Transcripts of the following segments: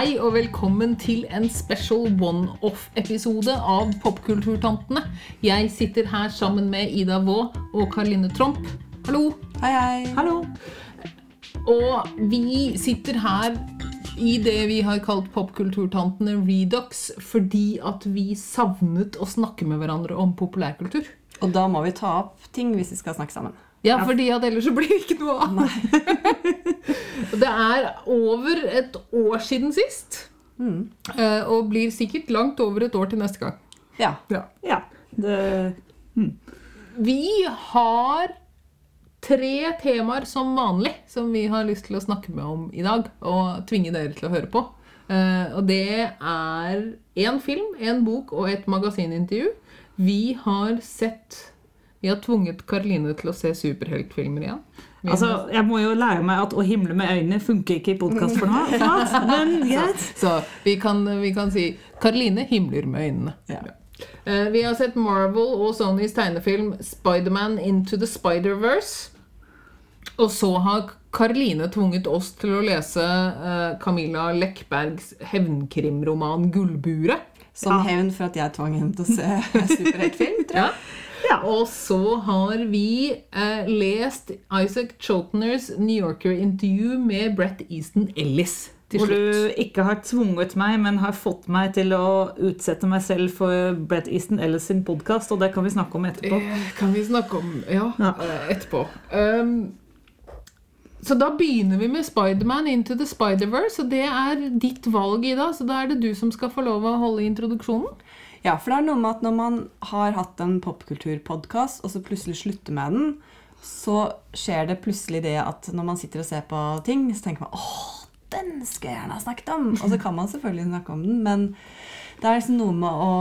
Hei og velkommen til en special one-off-episode av Popkulturtantene. Jeg sitter her sammen med Ida Vaa og Karoline Tromp. Hallo. Hei, hei. Hallo. Og vi sitter her i det vi har kalt Popkulturtantene Redox fordi at vi savnet å snakke med hverandre om populærkultur. Og da må vi ta opp ting hvis vi skal snakke sammen. Ja, fordi at ellers så blir det ikke noe av. det er over et år siden sist. Mm. Og blir sikkert langt over et år til neste gang. Ja. Ja. Det, Vi har tre temaer som vanlig som vi har lyst til å snakke med om i dag. Og tvinge dere til å høre på. Eh, Og det er én film, én bok og et magasinintervju. Vi har sett Vi har tvunget Karoline til å se superheltfilmer igjen. Vi altså, jeg må jo lære meg at å himle med øynene funker ikke i podkastformat. Men greit. Så vi kan, vi kan si Karoline himler med øynene. Ja. Uh, vi har sett Marvel og Sonys tegnefilm Spiderman Into the Spider-Verse. Og så har Karoline tvunget oss til å lese uh, Camilla Lekbergs hevnkrimroman 'Gullburet'. Som Ja. hevn for at jeg tvang henne til å se superheltfilm, tror jeg. Ja. Ja. Og så har vi eh, lest Isaac Chotners New Yorker-intervju med Brett Easton Ellis. Hvor du ikke har tvunget meg, men har fått meg til å utsette meg selv for Brett Easton Ellis sin podkast, og det kan vi snakke om etterpå. Kan vi snakke om Ja, Ja. eh, etterpå. Um, så da begynner vi med Spiderman Into the Spider-Verse. Og det er ditt valg, Ida. Så da er det du som skal få lov å holde introduksjonen. Ja, for det er noe med at når man har hatt en popkulturpodkast, og så plutselig slutter med den, så skjer det plutselig det at når man sitter og ser på ting, så tenker man åh, den skulle jeg gjerne ha snakket om. Og så kan man selvfølgelig snakke om den, men det er liksom noe med å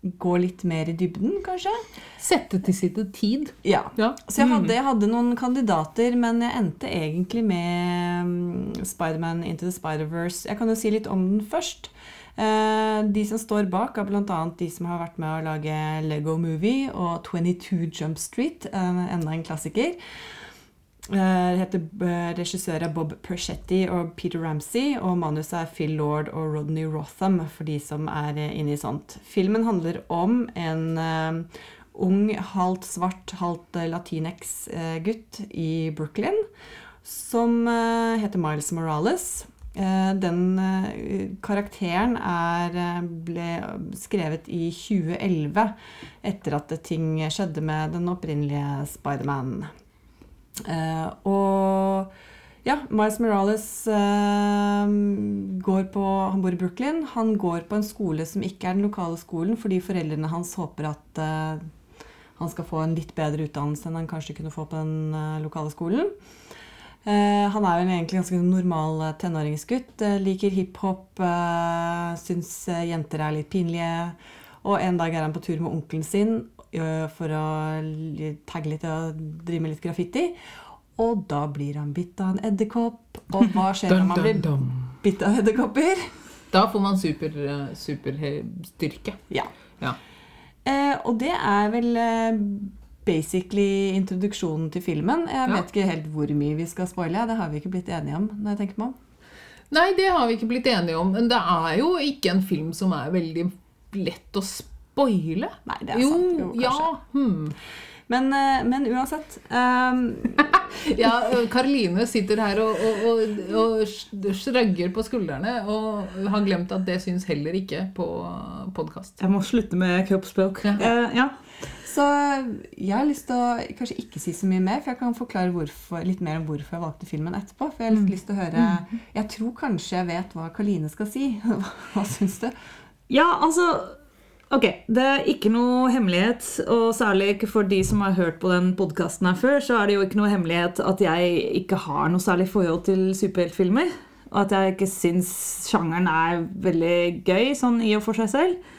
gå litt mer i dybden, kanskje. Sette til side tid. Ja. Ja. Så jeg hadde, jeg hadde noen kandidater, men jeg endte egentlig med mm, Spiderman Into the Spider-Verse. Jeg kan jo si litt om den først. Eh, de som står bak, er bl.a. de som har vært med å lage Lego Movie og 22 Jump Street, eh, enda en klassiker. Eh, regissør er Bob Perchetti og Peter Ramsey, og manuset er Phil Lord og Rodney Rotham, for de som er inne i sånt. Filmen handler om en ung, halvt svart, halvt eh, latinx-gutt i Brooklyn som heter Miles Morales. Eh, Den eh, karakteren er, eh, ble skrevet i 2011, etter at ting skjedde med den opprinnelige Spiderman. Og ja, Miles Morales går på, han bor i Brooklyn. Han går på en skole som ikke er den lokale skolen, fordi foreldrene hans håper at han skal få en litt bedre utdannelse enn han kanskje kunne få på den lokale skolen. Eh, han er jo en egentlig ganske normal eh, tenåringsgutt. eh, liker hiphop, uh, syns jenter er litt pinlige. Og en dag er han på tur med onkelen sin for å tagge litt og drive med litt graffiti. Og da blir han bitt av en edderkopp. Og hva skjer når man blir bitt av edderkopper? Da får man super, superstyrke. Ja. Ja. Eh, og det er vel eh, basically introduksjonen til filmen. Jeg Ja. vet ikke helt hvor mye vi skal spoile. Det har vi ikke blitt enige om. når jeg tenker meg om. Nei, det har vi ikke blitt enige om. Men det er jo ikke en film som er veldig lett å spoile. Nei, det er jo, sant. Jo, kanskje. ja. Hmm. Men, eh, men uansett um... Ja, Karoline sitter her og, og, og, og shrugger på skuldrene og har glemt at det syns heller ikke på podkast. Jeg må slutte med kroppsspråk. Ja. Uh, ja. Så jeg har lyst til å kanskje ikke si så mye mer, for jeg kan forklare hvorfor, litt mer om hvorfor jeg valgte filmen etterpå. For jeg har litt lyst til å høre Jeg tror kanskje jeg vet hva Karoline skal si. Hva syns du? Ja, altså Ok, det er ikke noe hemmelighet, og særlig ikke for de som har hørt på den podkasten her før, så er det jo ikke noe hemmelighet at jeg ikke har noe særlig forhold til superheltfilmer. Og at jeg ikke syns sjangeren er veldig gøy, sånn i og for seg selv.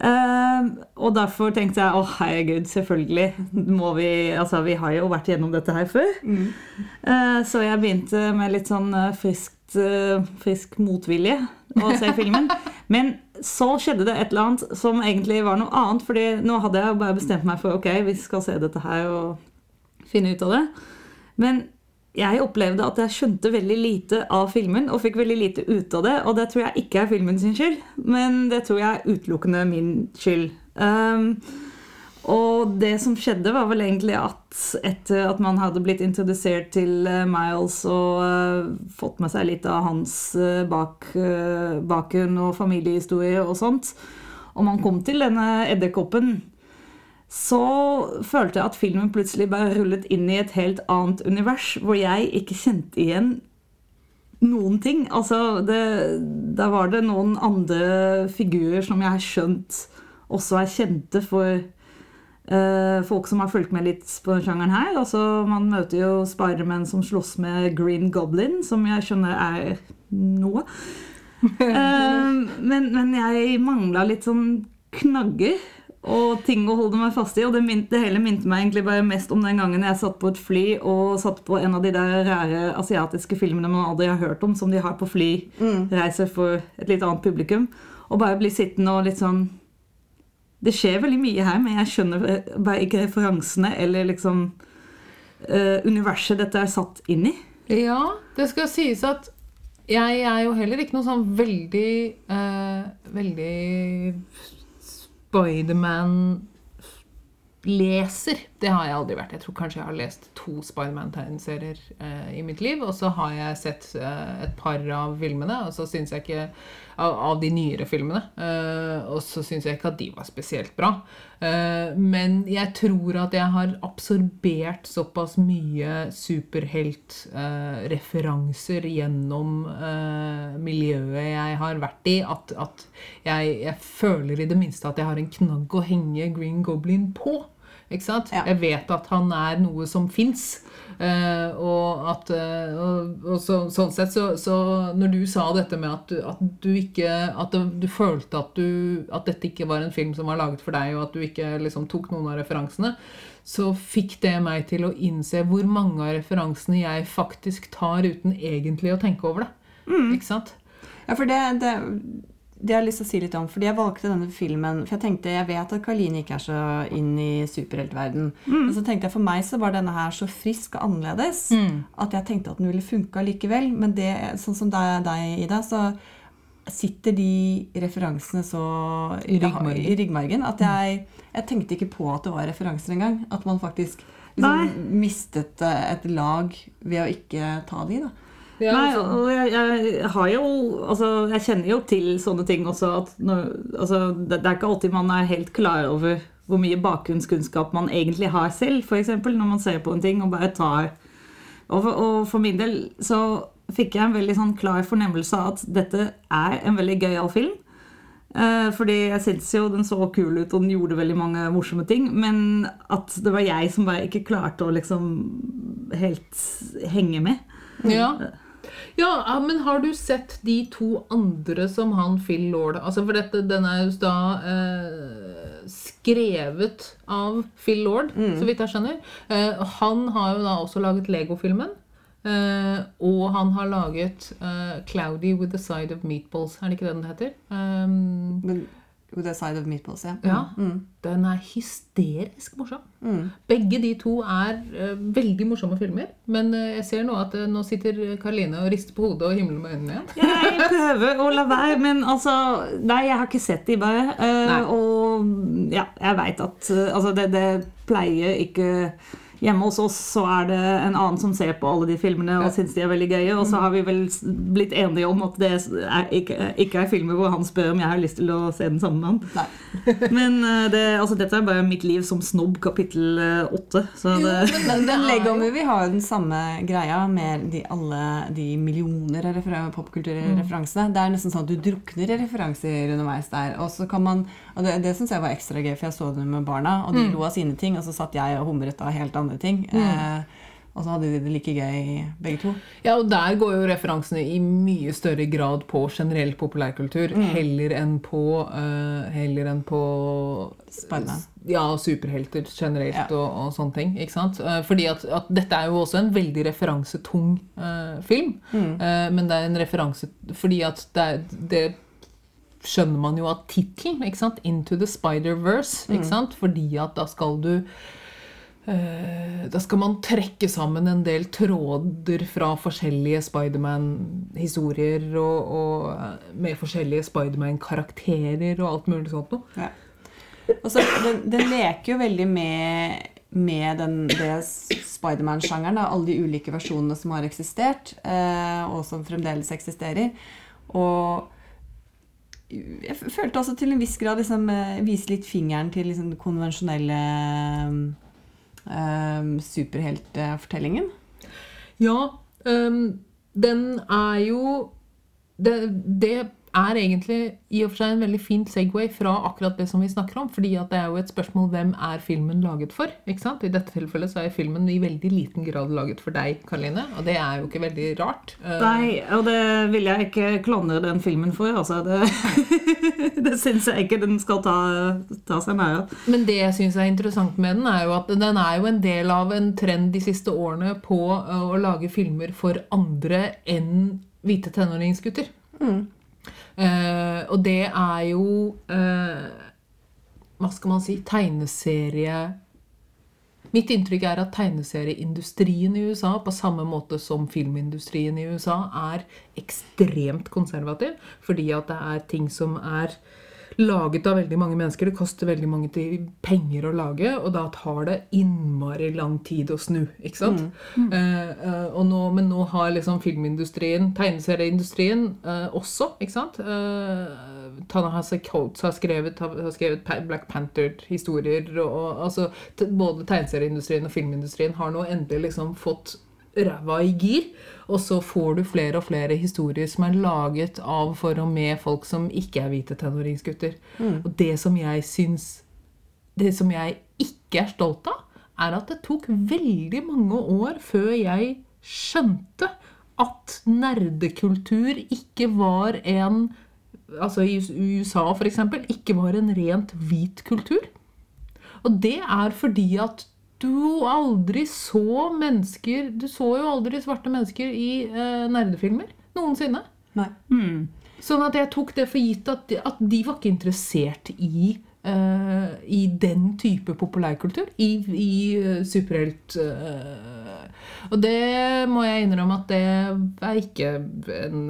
Eh, og derfor tenkte jeg å herregud, selvfølgelig må vi Altså, vi har jo vært gjennom dette her før. Eh, så jeg begynte med litt sånn eh, friskt, uh, frisk motvilje å se filmen. Men så skjedde det et eller annet som egentlig var noe annet. fordi nå hadde jeg bare bestemt meg for ok, vi skal se dette her og finne ut av det. Men jeg opplevde at jeg skjønte veldig lite av filmen og fikk veldig lite ut av det. Og det tror jeg ikke er filmen sin skyld, men det tror jeg er utelukkende min skyld. Um, og det som skjedde, var vel egentlig at etter at man hadde blitt introdusert til eh, Miles og uh, fått med seg litt av hans uh, bak, uh, bakgrunn og familiehistorie og sånt, og man kom til denne edderkoppen, så følte jeg at filmen plutselig bare rullet inn i et helt annet univers, hvor jeg ikke kjente igjen noen ting. Altså, det, der var det noen andre figurer som jeg har skjønt også er kjente for Uh, folk som har fulgt med litt på den sjangeren her. Altså, man møter jo Spiderman som slåss med Green Goblin, som jeg skjønner er noe. uh, men, men, jeg mangla litt sånn knagger og ting å holde meg fast i. Og det, minte, det, hele minte meg egentlig bare mest om den gangen jeg satt på et fly og satt på en av de der rare asiatiske filmene man aldri har hørt om, som de har på flyreiser mm. for et litt annet publikum. Og bare bli sittende og litt sånn det skjer veldig mye her, men jeg skjønner bare ikke referansene eller liksom uh, universet dette er satt inn i. Ja, det skal sies at jeg er jo heller ikke noe sånn veldig uh, Veldig Spiderman leser. Det har jeg aldri vært. Jeg tror kanskje jeg har lest to Spiderman-tegneserier eh, i mitt liv. Og så har jeg sett eh, et par av filmene, og så syns jeg ikke av, av, de nyere filmene. Uh, og så syns jeg ikke at de var spesielt bra. Uh, men jeg tror at jeg har absorbert såpass mye superheltreferanser gjennom eh, miljøet jeg har vært i, at, at jeg, jeg føler i det minste at jeg har en knagg å henge Green Goblin på. Ikke? Ja. Jeg vet at han er noe som fins. Uh, og at uh, og, og så, Sånn sett, så, så, Når du sa dette med at du, at du ikke At du, du følte at, du, at dette ikke var en film som var laget for deg, og at du ikke liksom tok noen av referansene, så fikk det meg til å innse hvor mange av referansene jeg faktisk tar uten egentlig å tenke over det. Mm. Ikke sant? Ja, for det, det det har jeg lyst til å si litt om, fordi jeg valgte denne filmen For jeg tenkte, jeg vet at Karline ikke er så inn i superheltverden. Mm. Men så tenkte jeg for meg så var denne her så frisk og annerledes mm. at jeg tenkte at den ville funka likevel. Men det, sånn som deg, deg, Ida, så sitter de referansene så i, ryggmargen, i ryggmargen at jeg, jeg, tenkte ikke på at det var referanser engang. At man faktisk liksom mistet et lag ved å ikke ta de. da. Ja, Nei, altså. og jeg, jeg, har jo Altså, jeg kjenner jo til sånne ting også. At når, altså, det, det, er ikke alltid man er helt klar over hvor mye bakgrunnskunnskap man egentlig har selv, f.eks. når man ser på en ting og bare tar og for, og for min del så fikk jeg en veldig sånn klar fornemmelse av at dette er en veldig gøyal film. Eh, fordi jeg syntes jo den så kul ut, og den gjorde veldig mange morsomme ting. Men at det var jeg som bare ikke klarte å liksom helt henge med. Ja. Ja, men har du sett de to andre som han Phil Lord altså For dette, den er jo da eh, skrevet av Phil Lord, mm. så vidt jeg skjønner. Eh, han har jo da også laget Lego-filmen. Eh, og han har laget eh, 'Cloudy with the Side of Meatballs'. Er det ikke det den heter? Um, men With a side of meatballs, ja. ja mm. Den er hysterisk morsom. Mm. Begge de to er uh, veldig morsomme filmer. Men uh, jeg ser nå at uh, nå sitter Karoline og rister på hodet og himler med øynene igjen. jeg prøver å la være, men altså Nei, jeg har ikke sett de bare. og ja, jeg veit at Altså, det, det pleier ikke Hjemme hos oss så er det en annen som ser på alle de filmene og syns de er veldig gøye. Og så mm. har vi vel blitt enige om at det er ikke, ikke, er filmer hvor han spør om jeg har lyst til å se den sammen med han. men eh, det, altså, dette er bare mitt liv som snobb, kapittel eh, åtte. men, men Lego Movie har jo den samme greia med de, alle de millioner av popkulturreferansene. Mm. Det er nesten sånn at du drukner i referanser underveis der. Og så kan man, og det, det syns jeg var ekstra gøy, for jeg så det med barna, og de mm. lo av sine ting, og så satt jeg og humret av helt andre ting. Mm. Eh, og så hadde de det like gøy, begge to. Ja, og der går jo referansene i mye større grad på generell populærkultur mm. heller enn på uh, Heller enn på Spennende. Ja, superhelter generelt ja. og, og, sånne ting. ikke sant? Uh, fordi at, at, dette er jo også en veldig referansetung uh, film. Mm. men det er en referanse fordi at det, det skjønner man jo av tittelen. 'Into the Spider-Verse'. Mm. Fordi at da skal du eh, Da skal man trekke sammen en del tråder fra forskjellige Spiderman-historier og, og eh, med forskjellige Spiderman-karakterer og alt mulig sånt noe. Ja. Så, den, den leker jo veldig med, med den, det Spiderman-sjangeren. Alle de ulike versjonene som har eksistert, eh, og som fremdeles eksisterer. Og jeg følte også til en viss grad liksom, eh, vise litt fingeren til liksom, konvensjonelle um, superheltfortellingen. Ja, Um, den er jo det, det er egentlig i og for seg en veldig fin Segway fra akkurat det som vi snakker om. fordi at det er jo et spørsmål hvem er filmen laget for? ikke sant? I dette tilfellet så er filmen i veldig liten grad laget for deg, Karoline. Og det er jo ikke veldig rart. Eh, Nei, og det vil jeg ikke klandre den filmen for. Altså, det det syns jeg ikke den skal ta, ta seg nær av. Men det jeg syns er interessant med den, er jo at den er jo en del av en trend de siste årene på øh, å lage filmer for andre enn hvite tenåringsgutter. Eh, og det er jo eh, Hva skal man si? Tegneserie Mitt inntrykk er at tegneserieindustrien i USA, på samme måte som filmindustrien i USA, er ekstremt konservativ. Fordi at det er ting som er laget av veldig mange mennesker. Det koster veldig mange penger å lage, og da tar det innmari lang tid å snu. ikke sant? Eh, eh, og nå, men nå har liksom filmindustrien, tegneserieindustrien eh, også, ikke sant? eh, Tanahasa Coates har skrevet, har skrevet Black Panther-historier. og, og altså, Både tegneserieindustrien og filmindustrien har nå endelig liksom fått ræva i gir. Og så får du flere og flere historier som er laget av for og med folk som ikke er hvite tenåringsgutter. Og det som jeg syns Det som jeg ikke er stolt av, er at det tok veldig mange år før jeg skjønte at nerdekultur ikke var en Altså i USA, eksempel, ikke var en rent hvit kultur. Og det er fordi at du aldri så mennesker Du så jo aldri svarte mennesker i eh, nerdefilmer. Noensinne. Nei. Sånn at jeg tok det for gitt at de, at de var ikke interessert i uh, I den type populærkultur. I, i uh, superhelt uh, Og det må jeg innrømme at det er ikke en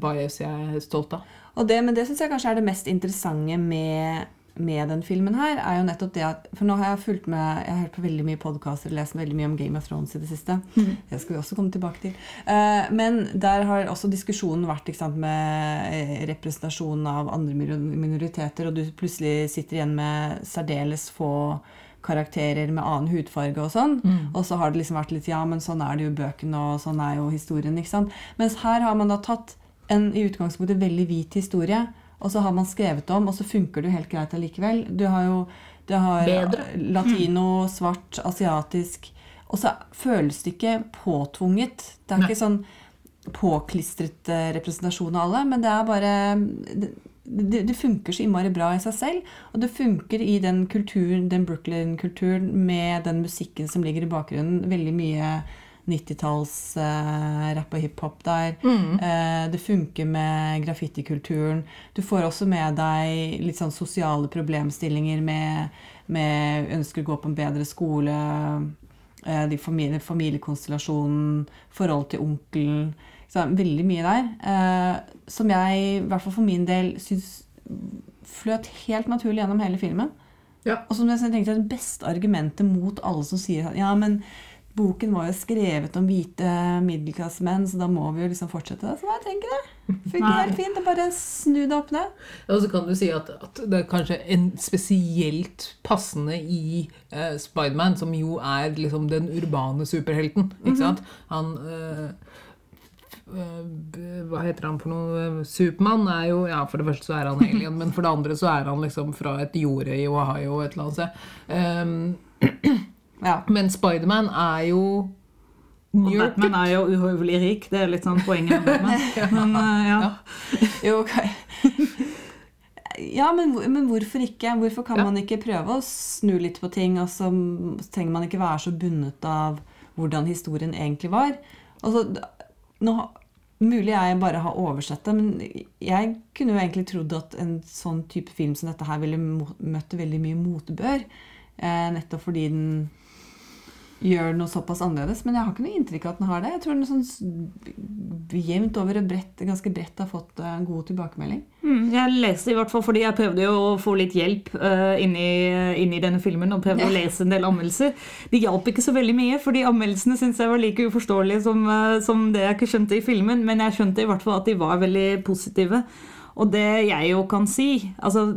bias jeg er stolt av. Og det, men det syns jeg kanskje er det mest interessante med, med den filmen her. er jo nettopp det at, For nå har jeg fulgt med, jeg har hørt på veldig mye podkaster og lest veldig mye om Game of Thrones i det siste. Det skal vi også komme tilbake til. Eh, men der har også diskusjonen vært sant, med representasjonen av andre minoriteter, og du plutselig sitter igjen med særdeles få karakterer med annen hudfarge og sånn. Og så har det liksom vært litt Ja, men sånn er det jo bøkene, og sånn er jo historien. ikke sant? Mens her har man da tatt en i utgangspunktet veldig hvit historie, og så har man skrevet om, og så funker det jo helt greit allikevel. Du har jo du har Bedre. latino, svart, asiatisk Og så føles det ikke påtvunget. Det er Nei. ikke sånn påklistret eh, representasjon av alle, men det er bare det, det, det funker så innmari bra i seg selv. Og det funker i den kulturen, den Brooklyn-kulturen med den musikken som ligger i bakgrunnen. Veldig mye 90-talls eh, og hiphop der. Eh, det funker med graffitikulturen. Du får også med deg litt sånn sosiale problemstillinger med, med ønsker å gå på en bedre skole, eh, de familie, familiekonstellasjonen, forhold til onkelen. Veldig mye der. Som jeg, i hvert fall for min del, syns fløt helt naturlig gjennom hele filmen. Ja. Og som jeg tenkte det beste argumentet mot alle som sier ja, men boken var jo skrevet om hvite middelklassemenn, så da må vi jo liksom fortsette. Så jeg tenker det. Funker helt fint. Det bare snu det opp ned. Og så kan du si at, at det er kanskje en spesielt passende i uh, Spiderman, som jo er liksom den urbane superhelten. Ikke sant? Han uh, Hva heter han for noe? Supermann er jo Ja, for det første så er han alien, men for det andre så er han liksom fra et jorde i Ohio et eller annet sted. Um, Ja. men Spiderman er jo New York. Batman er jo uhøvelig rik. Det er litt sånn poenget med Batman. Men eh, ja. Ja. Jo, ok. Ja, men, men hvorfor ikke? Hvorfor kan Ja. man ikke prøve å snu litt på ting, og så trenger man ikke være så bundet av hvordan historien egentlig var? Altså, nå, mulig jeg bare har oversett det, men jeg kunne jo egentlig trodd at en sånn type film som dette her ville møtt veldig mye motbør. Eh, nettopp fordi den gjør noe såpass annerledes. Men jeg har ikke noe inntrykk av at den har det. Jeg tror den sånn jevnt over og brett, ganske bredt har fått eh, en god tilbakemelding. Mm, jeg leste i hvert fall fordi jeg prøvde jo å få litt hjelp uh, inni, inni denne filmen og prøvde å lese en del anmeldelser. De hjalp ikke så veldig mye, fordi anmeldelsene syntes jeg var like uforståelige som, uh, som det jeg ikke skjønte i filmen, men jeg skjønte i hvert fall at de var veldig positive. Og det jeg jo kan si, altså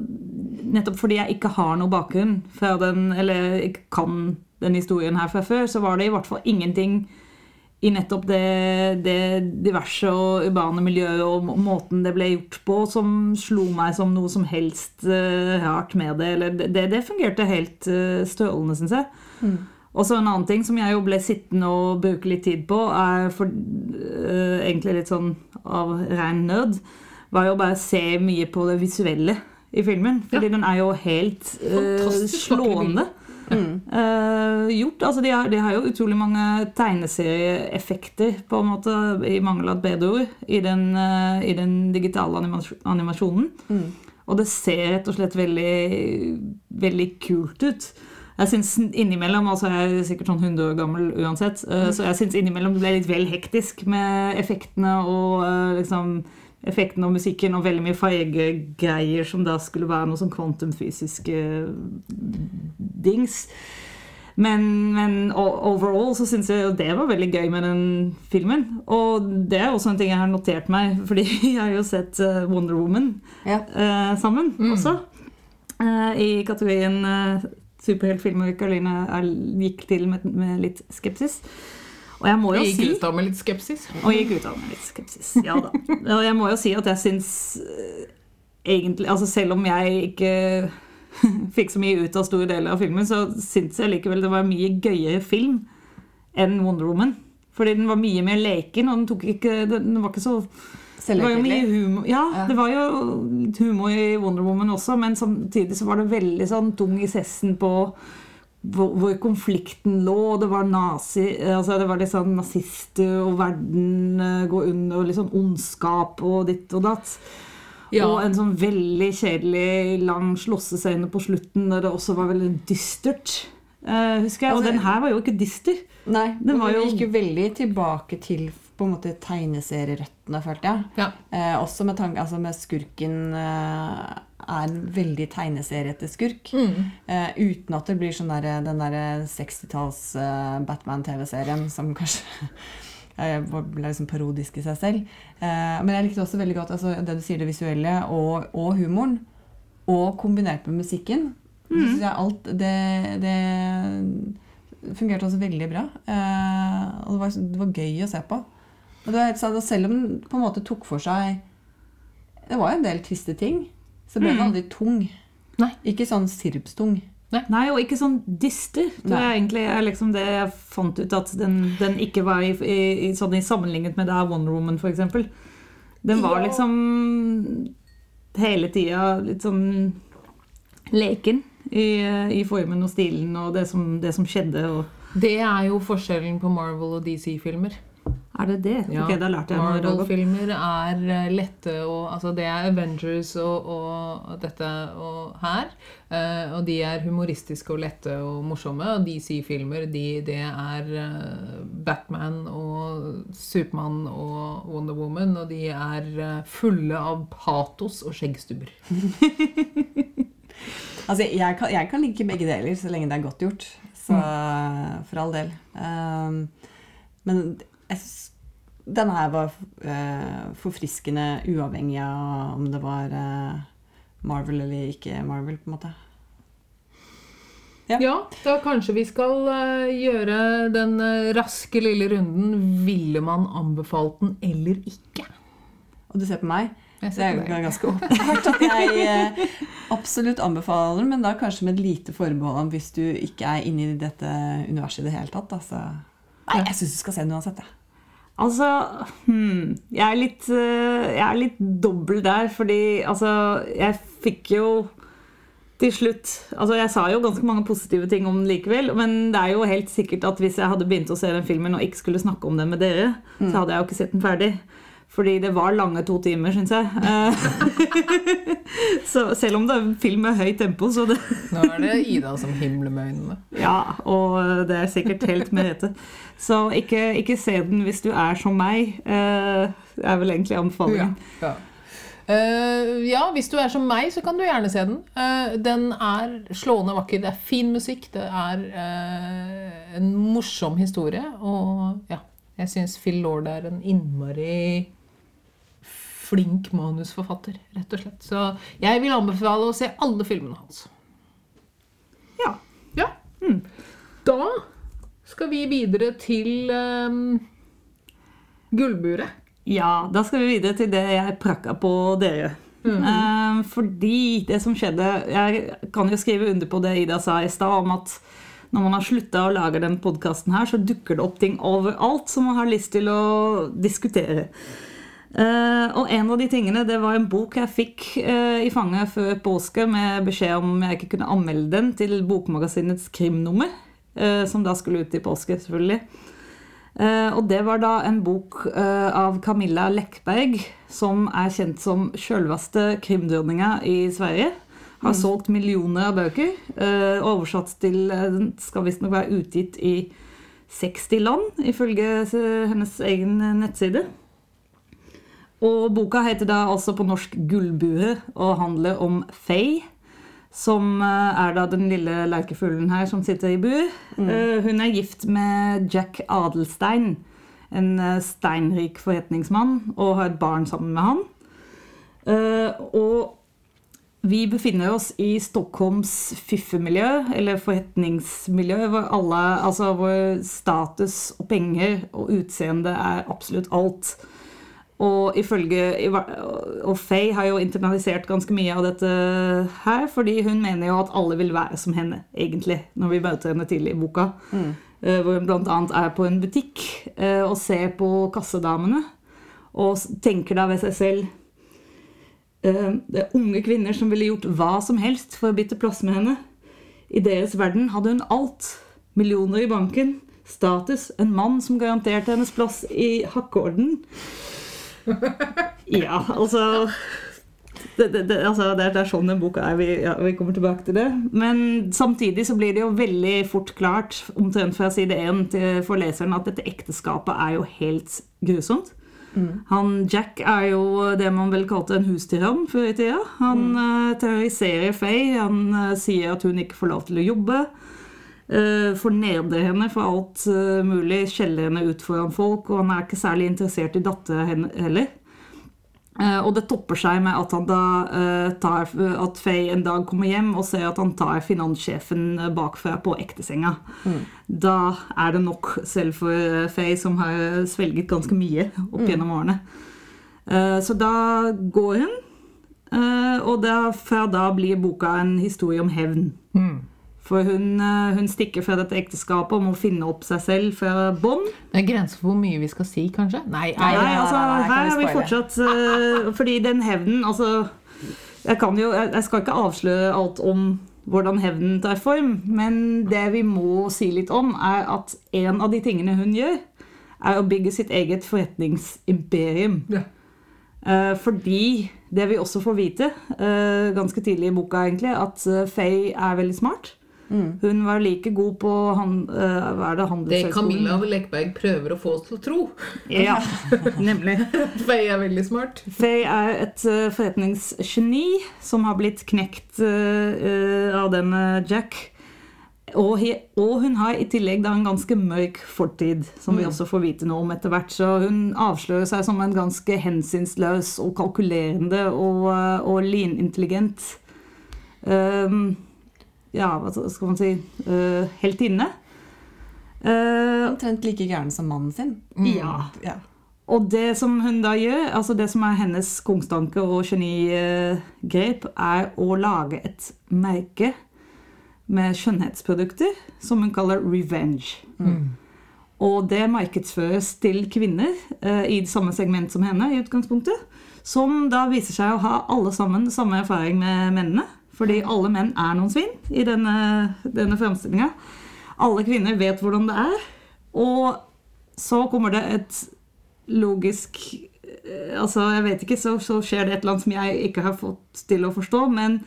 nettopp fordi jeg ikke har noe bakgrunn fra den, eller ikke kan den historien her fra før, så var det i hvert fall ingenting i nettopp det, det diverse og urbane miljøet og måten det ble gjort på, som slo meg som noe som helst uh, rart med det. Eller det, det fungerte helt uh, strålende, syns jeg. Og så en annen ting som jeg jo ble sittende og bruke litt tid på, er for, uh, egentlig litt sånn av rein nød, var jo bare å se mye på det visuelle i filmen. Fordi den er jo helt slående. Fantastisk Eh, gjort. Altså, de, har, de har jo utrolig mange tegneserieeffekter, på en måte, i mangel av et bedre ord, i den, uh, i den digitale animas- animasjonen. Og det ser rett og slett veldig, veldig kult ut. Jeg synes innimellom, altså Jeg er sikkert sånn 100 år gammel uansett, eh, så jeg syns innimellom det ble litt vel hektisk med effektene og liksom effekten og musikken og veldig mye fargegreier som da skulle være noe sånn kvantumfysiske dings. Men, men overall så syns jeg jo det var veldig gøy med den filmen. Og det er også en ting jeg har notert meg, fordi jeg har jo sett eh, Wonder Woman Ja. uh, sammen også. Uh, I kategorien uh, superheltfilmer Karoline er- gikk til med, med litt skepsis. Og jeg må jo si gikk ut av med litt skepsis. og gikk ut av med litt skepsis. Ja da. Og jeg må jo si at jeg syns egentlig Altså selv om jeg ikke fikk så mye ut av store deler av filmen, så syntes jeg likevel det var en mye gøyere film enn Wonder Woman. Fordi den var mye mer leken, og den, tok ikke, den var ikke så det var jo mye humor. Ja, Ja. det var jo humor i Wonder Woman også, men samtidig så var det veldig sånn tung i sessen på hvor, konflikten lå. og Det var nazi, altså det var litt sånn nazister, og verden eh, går under, og litt sånn ondskap og ditt og datt. Ja. Og en sånn veldig kjedelig lang slåssescene på slutten der det også var veldig dystert. Uh, husker jeg. Og den her var jo ikke dyster. Nei, Den var jo- gikk jo veldig tilbake til på en måte tegneserierøttene, følte jeg. Ja. Eh, også med, tanke, altså med skurken eh, er en veldig tegneseriete skurk. Mm. Eh, uten at det blir sånn der, den der 60-talls eh, som kanskje ble liksom parodisk i seg selv. Eh, men jeg likte også veldig godt altså, det du sier, det visuelle og, og humoren. Og kombinert med musikken. Så synes jeg alt det, det fungerte også veldig bra. Eh, og det var, det var gøy å se på. Og helt selv om den på en måte tok for seg Det var jo en del triste ting. Så ble den aldri tung. Nei. Ikke sånn sirupstung. Nei, og ikke sånn dyster. Det er egentlig er liksom det jeg fant ut at den, den ikke var i, i, i, sånn i sammenlignet med det her Wonder Woman, eksempel. Den var Ja. liksom hele tida litt sånn leken i, i formen og stilen og det som, det som skjedde. Og Det er jo forskjellen på Marvel og DC-filmer. Er det det? Ja, Ok, da lærte jeg. Marvel-filmer er eh, lette og Altså, det er Avengers og, og dette og her. Uh, og de er humoristiske og lette og morsomme. Og DC-filmer, de, det er uh, Batman og Supermann og Wonder Woman. Og de er uh, fulle av patos og skjeggstubber. Altså, jeg kan, jeg kan like begge deler, så lenge det er godt gjort. Så for all del. Um, men jeg synes denne her var eh, forfriskende uavhengig av om det var eh, Marvel eller ikke Marvel, på en måte. Ja. Ja, da kanskje vi skal eh, gjøre den raske lille runden. Ville man anbefalt den eller ikke? Og du ser på meg. Jeg ser er det er ganske åpenbart at jeg absolutt anbefaler den, men da kanskje med et lite forbehold om hvis du ikke er inne i dette universet i det hele tatt. Altså. Nei, jeg syns du skal se den uansett. Jeg. Altså, hmm, jeg er litt, eh, jeg er litt dobbel der, fordi altså, jeg fikk jo til slutt Altså, jeg sa jo ganske mange positive ting om den likevel, men det er jo helt sikkert at hvis jeg hadde begynt å se den filmen og ikke skulle snakke om den med dere, så hadde jeg jo ikke sett den ferdig. Fordi det var lange to timer, syns jeg. Eh, så selv om det er en film med høyt tempo, så det Nå er det Ida som himler med øynene. Ja, og det er sikkert helt med rette. Så ikke, ikke se den hvis du er som meg, eh, er vel egentlig anbefalingen. Ja. Eh, ja, hvis du er som meg, så kan du gjerne se den. Uh, den er slående vakker. Det er fin musikk. Det er uh, en morsom historie. Og ja, jeg syns Phil Lord er en innmari flink manusforfatter, rett og slett. Så jeg vil anbefale å se alle filmene hans. Ja. Ja. Da skal vi videre til um, gullburet. Ja, da skal vi videre til det jeg prakka på dere. Eh, fordi det som skjedde Jeg kan jo skrive under på det Ida sa i stad, om at når man har slutta å lage den podkasten her, så dukker det opp ting overalt som man har lyst til å diskutere. Eh, og en av de tingene, det var en bok jeg fikk uh, i fanget før påske med beskjed om jeg ikke kunne anmelde den til Bokmagasinets krimnummer, uh, som da skulle ut i påske, selvfølgelig. Og det var da en bok av Camilla Lekberg, som er kjent som sjølveste krimdronninga i Sverige. Har solgt millioner av bøker. oversatt til Den skal visstnok være utgitt i 60 land, ifølge hennes egen nettside. Og boka heter da altså på norsk 'Gullburet' og handler om Faye. Som eh, er da den lille lerkefuglen her som sitter i bur. Mm. Hun er gift med Jack Adelstein, en eh, steinrik forretningsmann, og har et barn sammen med han. Eh, Og vi befinner oss i Stockholms fiffemiljø, eller forretningsmiljø, hvor alle, altså hvor status og penger og utseende er absolutt alt. Og ifølge Og Faye har jo internalisert ganske mye av dette her, fordi hun mener jo at alle vil være som henne, egentlig, når vi møter henne tidlig i boka. Mm. Hvor hun bl.a. er på en butikk eh, og ser på kassedamene, og tenker da ved seg selv eh, Det er unge kvinner som ville gjort hva som helst for å bytte plass med henne. I deres verden hadde hun alt. Millioner i banken, status, en mann som garanterte hennes plass i hakkeorden. Ja, altså det, det, det, altså, det, er- sånn den boka er. Vi, ja, vi kommer tilbake til det. Men samtidig så blir det jo veldig fort klart, omtrent fra side 1 til for leseren, at dette ekteskapet er jo helt grusomt. Han Jack er jo det man vel kalte en hustyrann før i tida. Han eh, terroriserer Faye. Han uh, sier at hun ikke får lov til å jobbe. Uh, fornedrer henne for alt eh, mulig. skjelle henne ut foran folk. Og han er ikke særlig interessert i dattera heller. Eh, og det topper seg med at han da eh, tar At Faye en dag kommer hjem og ser at han tar finanssjefen eh, bakfra på ektesenga. Da er det nok, selv for eh, Faye, som har svelget ganske mye opp gjennom årene. Eh, så da går hun, eh, og da, fra da blir boka en historie om hevn. For hun, eh, hun stikker fra dette ekteskapet og må finne opp seg selv fra bånn. Det er grenser for hvor mye vi skal si, kanskje? Nei, Nei, Nei, nei, altså, nei, nei, her vi har vi fortsatt uh, Fordi den hevnen Altså, jeg kan jo Jeg jeg skal ikke avsløre alt om hvordan hevnen tar form, men det vi må si litt om, er at en av de tingene hun gjør, er å bygge sitt eget forretningsimperium. Ja. Uh, fordi det vi også får vite, uh, ganske tidlig i boka egentlig, at Faye er veldig smart. Hun var like god på han, eh, hva er det, Det handelshøyskolen. Camilla Lekberg prøver å få oss til å tro. Ja, nemlig. Faye er veldig smart. Faye er et uh, forretningsgeni som har blitt knekt eh, eh, av den eh, Jack. Og, he, og hun har i tillegg da en ganske mørk fortid, som vi også får vite noe om etter hvert. Så hun avslører seg som en ganske hensynsløs og kalkulerende og, eh, og linintelligent um, Ja, hva skal man si uh, Heltinne. Uh, Omtrent like gæren som mannen sin. ja. Ja. Og det som hun da gjør, altså det som er hennes kongstanke og genigrep, er å lage et merke med skjønnhetsprodukter som hun kaller Revenge. Og det markedsføres til kvinner eh, i samme segment som henne, i utgangspunktet. Som da viser seg å ha alle sammen samme erfaring med mennene. Fordi alle menn er noen svin i denne, denne framstillinga. Alle kvinner vet hvordan det er. Og så kommer det et logisk eh, Altså, jeg vet ikke, så, så skjer det et eller annet som jeg ikke har fått til å forstå, men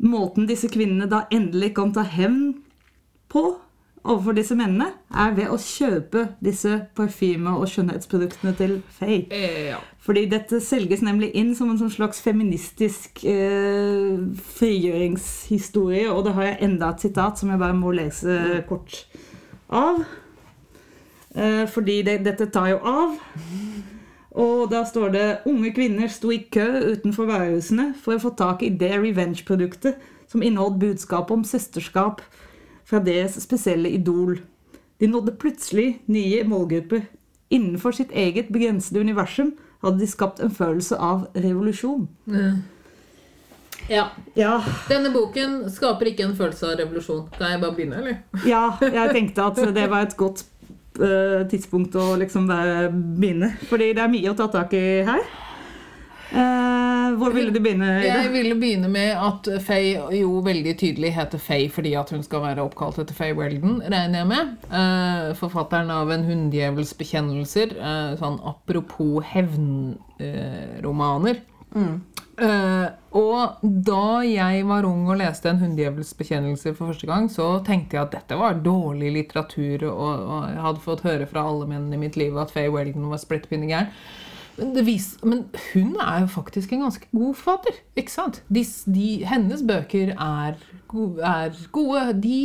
måten disse kvinnene da endelig kan ta hevn på overfor disse mennene, er ved å kjøpe disse parfyme- og skjønnhetsproduktene til Faye. Eh, ja. Fordi dette selges nemlig inn som en sånn slags feministisk eh, frigjøringshistorie, og det har jeg enda et sitat som jeg bare må lese kort av. Eh, fordi det, dette tar jo av. Og da står det unge kvinner sto i kø utenfor værhusene for å få tak i det Revenge-produktet som inneholdt budskapet om søsterskap fra deres spesielle idol. De nådde plutselig nye målgrupper. Innenfor sitt eget begrensede universum hadde de skapt en følelse av revolusjon. ja. Ja, Denne boken skaper ikke en følelse av revolusjon. Kan jeg bare begynne, eller? ja jeg tenkte at det var et godt eh, tidspunkt å liksom begynne. Fordi det er mye å ta tak i her. Eh, hvor ville du begynne? Ida? Jeg ville begynne med at Faye jo veldig tydelig heter Faye fordi at hun skal være oppkalt etter Faye Weldon, regner jeg med. Eh, forfatteren av En hunddjevels bekjennelser. eh, sånn apropos hevnromaner. Eh, og da jeg var ung og leste En hunddjevels bekjennelser for første gang, så tenkte jeg at dette var dårlig litteratur, og, og jeg hadde fått høre fra alle menn i mitt liv at Faye Weldon var splitter gæren. Men, det vis, men hun er jo faktisk en ganske god forfatter. Ikke sant? De, de, hennes bøker er, go, er gode. De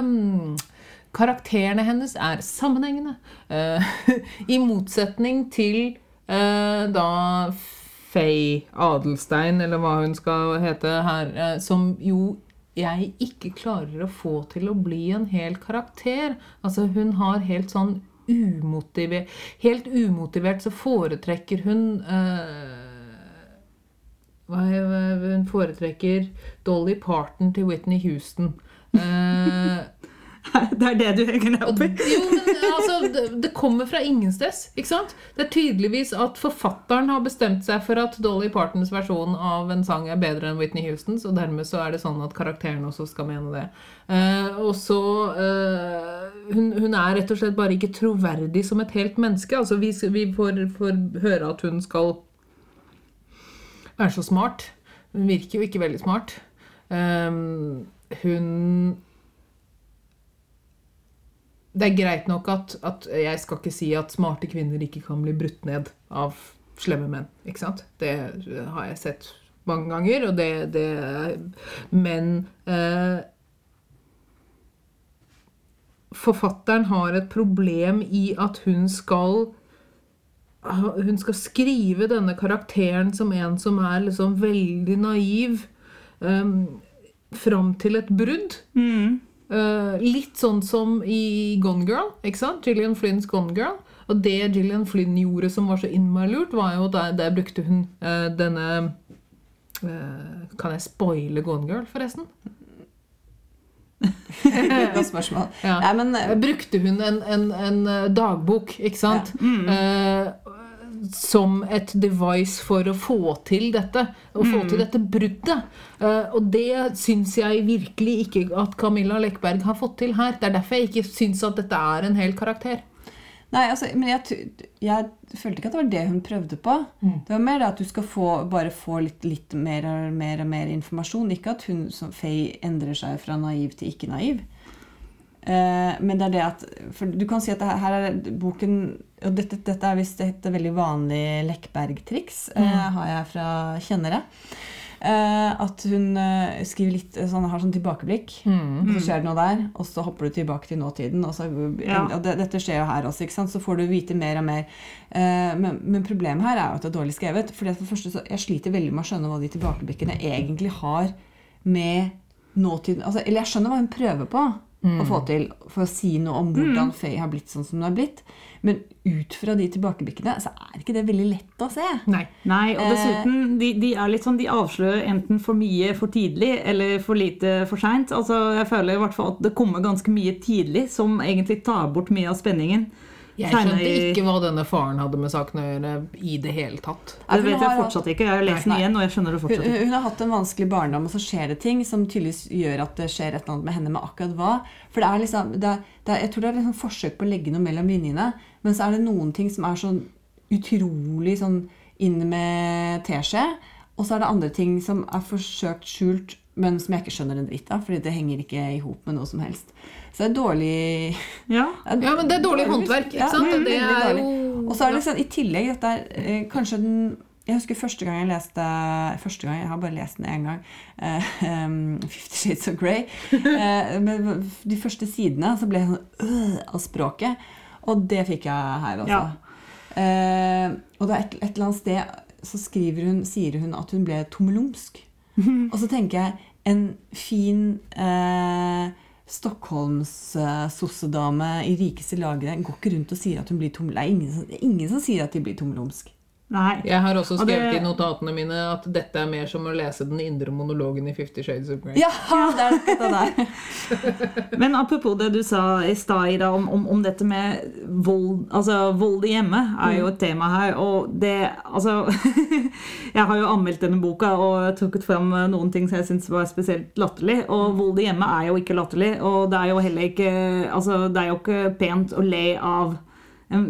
um, Karakterene hennes er sammenhengende. Uh, I motsetning til uh, da Faye Adelstein, eller hva hun skal hete her, uh, som jo jeg ikke klarer å få til å bli en hel karakter. Altså, hun har helt sånn umotivert Helt umotivert så foretrekker hun uh, Hun foretrekker Dolly Parton til Whitney Houston. Uh, Det er det du henger deg opp i? jo, men altså, det, det kommer fra ingensteds. ikke sant? Det er tydeligvis at forfatteren har bestemt seg for at Dolly Partons versjon av en sang er bedre enn Whitney Houstons, og dermed så er det sånn at karakteren også skal mene det. Uh, og så eh, hun, hun er rett og slett bare ikke troverdig som et helt menneske. Altså, vi, vi får, får høre at hun skal være så smart. Hun virker jo ikke veldig smart. Um, hun det er greit nok at, at jeg skal ikke si at smarte kvinner ikke kan bli brutt ned av slemme menn. Ikke sant? Det har jeg sett mange ganger, og det, det Men eh, Forfatteren har et problem i at hun skal Hun skal skrive denne karakteren som en som er liksom veldig naiv, um, fram til et brudd. Mm. Uh, litt sånn som i Gone Girl. ikke sant? Gillian Flynns Gone Girl. Og det Gillian Flynn gjorde som var så innmari lurt, var jo at der, der brukte hun uh, denne uh, Kan jeg spoile Gone Girl, forresten? Godt spørsmål. Ja. Nei, men Eh, Brukte hun en, en, en eh, dagbok, ikke sant? Eh, som et device for å få til dette. Å få til dette bruddet. Eh, og det syns jeg virkelig ikke at Camilla Lekberg har fått til her. Det er derfor jeg ikke syns at dette er en hel karakter. Nei, altså, men jeg, jeg følte ikke at det var det hun prøvde på. Det var mer det at du skal få, bare få litt, litt mer, og mer mer informasjon. Ikke at hun som Faye endrer seg fra naiv til ikke naiv. Eh, men det er det at For du kan si at det her, her er boken Og dette, dette er visst et veldig vanlig Lekberg-triks, eh, har jeg fra kjennere. Eh, at hun eh, skriver litt sånn, har sånn tilbakeblikk. Mm. så skjer det noe der, og så hopper du tilbake til nåtiden. Og, så, Ja. og det, dette skjer jo her også, ikke sant? så får du vite mer og mer. Eh, men, men problemet her er jo at det er dårlig skrevet. For for det første så, Jeg sliter veldig med å skjønne hva de tilbakeblikkene egentlig har med nåtiden altså, Eller jeg skjønner hva hun prøver på å få til for å si noe om hvordan Faye har blitt sånn som hun har blitt. Men ut fra de tilbakeblikkene så er ikke det veldig lett å se. Nei. Nei, og Eh. dessuten, de, de er litt sånn, de avslører enten for mye for tidlig eller for lite for seint. Altså, jeg føler i hvert fall at det kommer ganske mye tidlig som egentlig tar bort mye av spenningen. Jeg skjønte ikke hva denne faren hadde med saken å gjøre i det hele tatt. Det vet jeg fortsatt ikke. Jeg har lest den igjen, og jeg skjønner det Hun, fortsatt ikke. hun har hatt en vanskelig barndom, og så skjer det ting som tydeligvis gjør at det skjer et eller annet med henne med akkurat hva. For det er liksom, det er, det er, Jeg tror det er liksom forsøk på å legge noe mellom linjene, men så er det noen ting som er så utrolig sånn inn med teskje. Og så er det andre ting som er forsøkt skjult, men som jeg ikke skjønner en dritt av. fordi det henger ikke i hop med noe som helst. Så det er dårlig Ja. Ja, men det er dårlig håndverk, ikke sant? Ja, mm, det er dårlig. jo Og så er det liksom, i tillegg dette er eh, kanskje den Jeg husker første gang jeg leste Første gang, jeg har bare lest den én gang. Uh, um, Fifty Shades of Grey. Uh, men de første sidene så ble jeg sånn øh, av språket. Og det fikk jeg her også. Ja. Uh, og det er et, et eller annet sted så skriver hun, sier hun at hun ble tommelumsk. Og så tenker jeg en fin eh, Stockholms-sossedame i rikeste laget går ikke rundt og sier at hun blir tom... Det er ingen, ingen som sier at de blir tommelumsk. Nei. Jeg har også Og det- skrevet i notatene mine at dette er mer som å lese den indre monologen i Fifty Shades of Grey. Ja, det er dette der. Men apropos det du sa i stad, Ida, om, om, om dette med vold Altså, vold i hjemmet er jo et tema her. Og det Altså Jeg har jo anmeldt denne boka og trukket fram noen ting som jeg syns var spesielt latterlig. Og vold i hjemmet er jo ikke latterlig. Og det er jo heller ikke Altså, det er jo ikke pent å le av en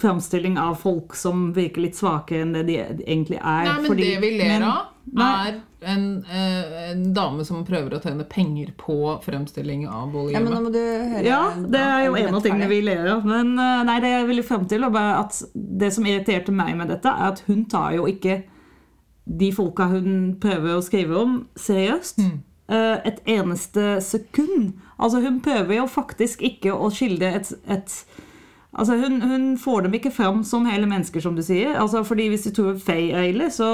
framstilling av folk som virker litt svakere enn det de egentlig er. Nei, men fordi- det vi ler av, er en, eh, en dame som prøver å tjene penger på fremstilling av vold i Ja, men nå hjemmet. må du høre Ja, det er jo en av tingene vi ler av. Men eh, nei, det jeg ville frem til, at det som irriterte meg med dette, er at hun tar jo ikke de folka hun prøver å skrive om, seriøst. Mm. eh, Et eneste sekund. Altså, hun prøver jo faktisk ikke å skildre et, et Altså, hun, hun får dem ikke fram som hele mennesker, som du sier. Altså, fordi Hvis du tror Faye er ille, så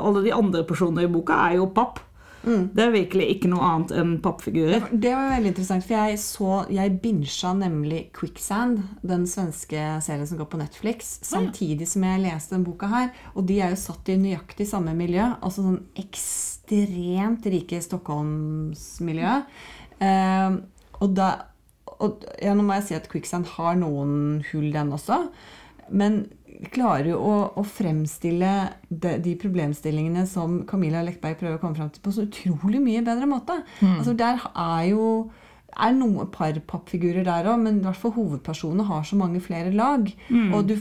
alle de andre personene i boka er jo papp. Det er virkelig ikke noe annet enn pappfigurer. Det var veldig interessant, for jeg så Jeg binsja nemlig Quicksand, den svenske serien som går på Netflix, samtidig som jeg leste den boka her. Og de er jo satt i nøyaktig samme miljø. Altså sånn ekstremt rike Stockholmsmiljø. Eh, og da og, ja, Nå må jeg si at Quicksand har noen hull, den også. Men klarer jo å, å fremstille de, de problemstillingene som Camilla Lekberg prøver å komme fram til, på så utrolig mye bedre måte. Altså Der er jo er noen par pappfigurer der òg, men i hvert fall hovedpersonene har så mange flere lag. Og du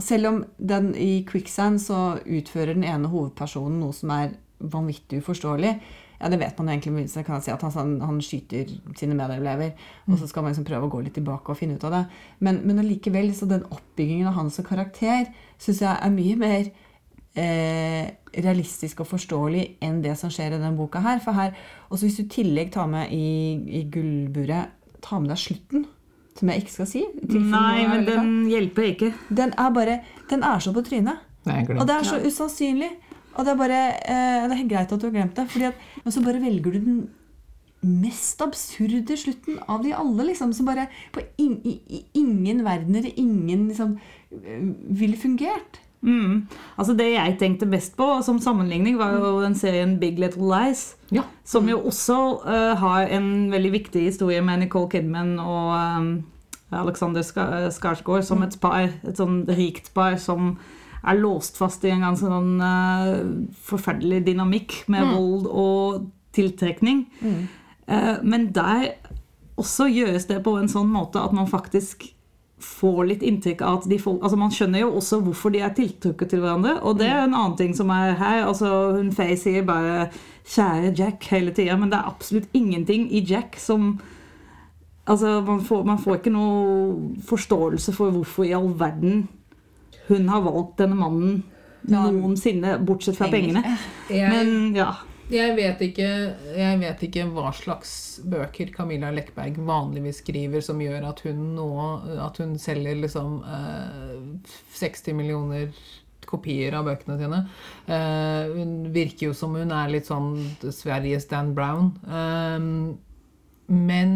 selv om den i Quicksand så utfører den ene hovedpersonen noe som er vanvittig uforståelig. Ja, det vet man jo egentlig, så kan jeg si at han, han, han skyter sine medelever. Og så skal man liksom prøve å gå litt tilbake og finne ut av det. Men, men allikevel, så den oppbyggingen av han som karakter syns jeg er mye mer eh, realistisk og forståelig enn det som skjer i denne boka her. For her, også Hvis du i tillegg tar med i, i gullburet Ta med deg slutten, som jeg ikke skal si. Nei, men den hjelper ikke. Den er bare Den er så på trynet. Nei, Og det er så usannsynlig. Og det er bare eh, Det er greit at du har glemt det. Fordi at, men så bare velger du den mest absurde slutten av de alle, liksom. Som bare på in, i, ingen verdener, ingen liksom eh, ville fungert. Mm. Altså Det jeg tenkte mest på som sammenligning, var jo den serien Big Little Lies. Ja. Som jo også uh, har en veldig viktig historie med Nicole Kidman og um, Alexander Skarsgård som et par. Et sånn rikt par som er låst fast i en ganske sånn uh, forferdelig dynamikk med vold og tiltrekning. Eh, men der også gjøres det på en sånn måte at man faktisk får litt inntrykk av at de folk Altså Man skjønner jo også hvorfor de er tiltrukket til hverandre. Og det er en annen ting som er her. altså Hun Faye sier bare 'kjære Jack' hele tida, men det er absolutt ingenting i Jack som Altså man får, man får ikke noe forståelse for hvorfor i all verden hun har valgt denne mannen noensinne, bortsett fra pengene. Men ja. jeg, vet ikke, jeg vet ikke hva slags bøker Camilla Lekberg vanligvis skriver som gjør at hun nå At hun selger liksom eh, 60 millioner kopier av bøkene sine. Eh, hun virker jo som hun er litt sånn Sveriges Dan Brown. Eh, men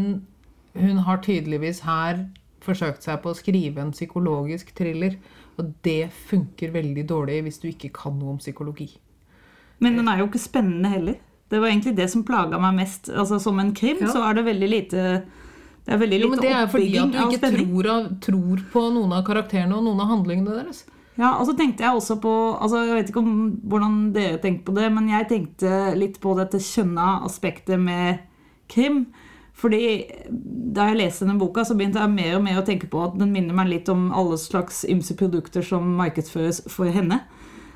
hun har tydeligvis her forsøkt seg på å skrive en psykologisk thriller. Og det funker veldig dårlig hvis du ikke kan noe om psykologi. Men den er jo ikke spennende heller. Det var egentlig det som plaga meg mest. Altså Som en krim Ja. så er det veldig lite Det er veldig Jo, men Det er fordi at du ikke tror, av, tror på noen av karakterene og noen av handlingene deres. Ja, og så tenkte jeg også på altså Jeg vet ikke om hvordan dere tenkte på det, men jeg tenkte litt på dette kjønna aspektet med krim. Fordi da jeg leste denne boka, så begynte jeg mer og mer å tenke på at den minner meg litt om alle slags ymse produkter som markedsføres for henne.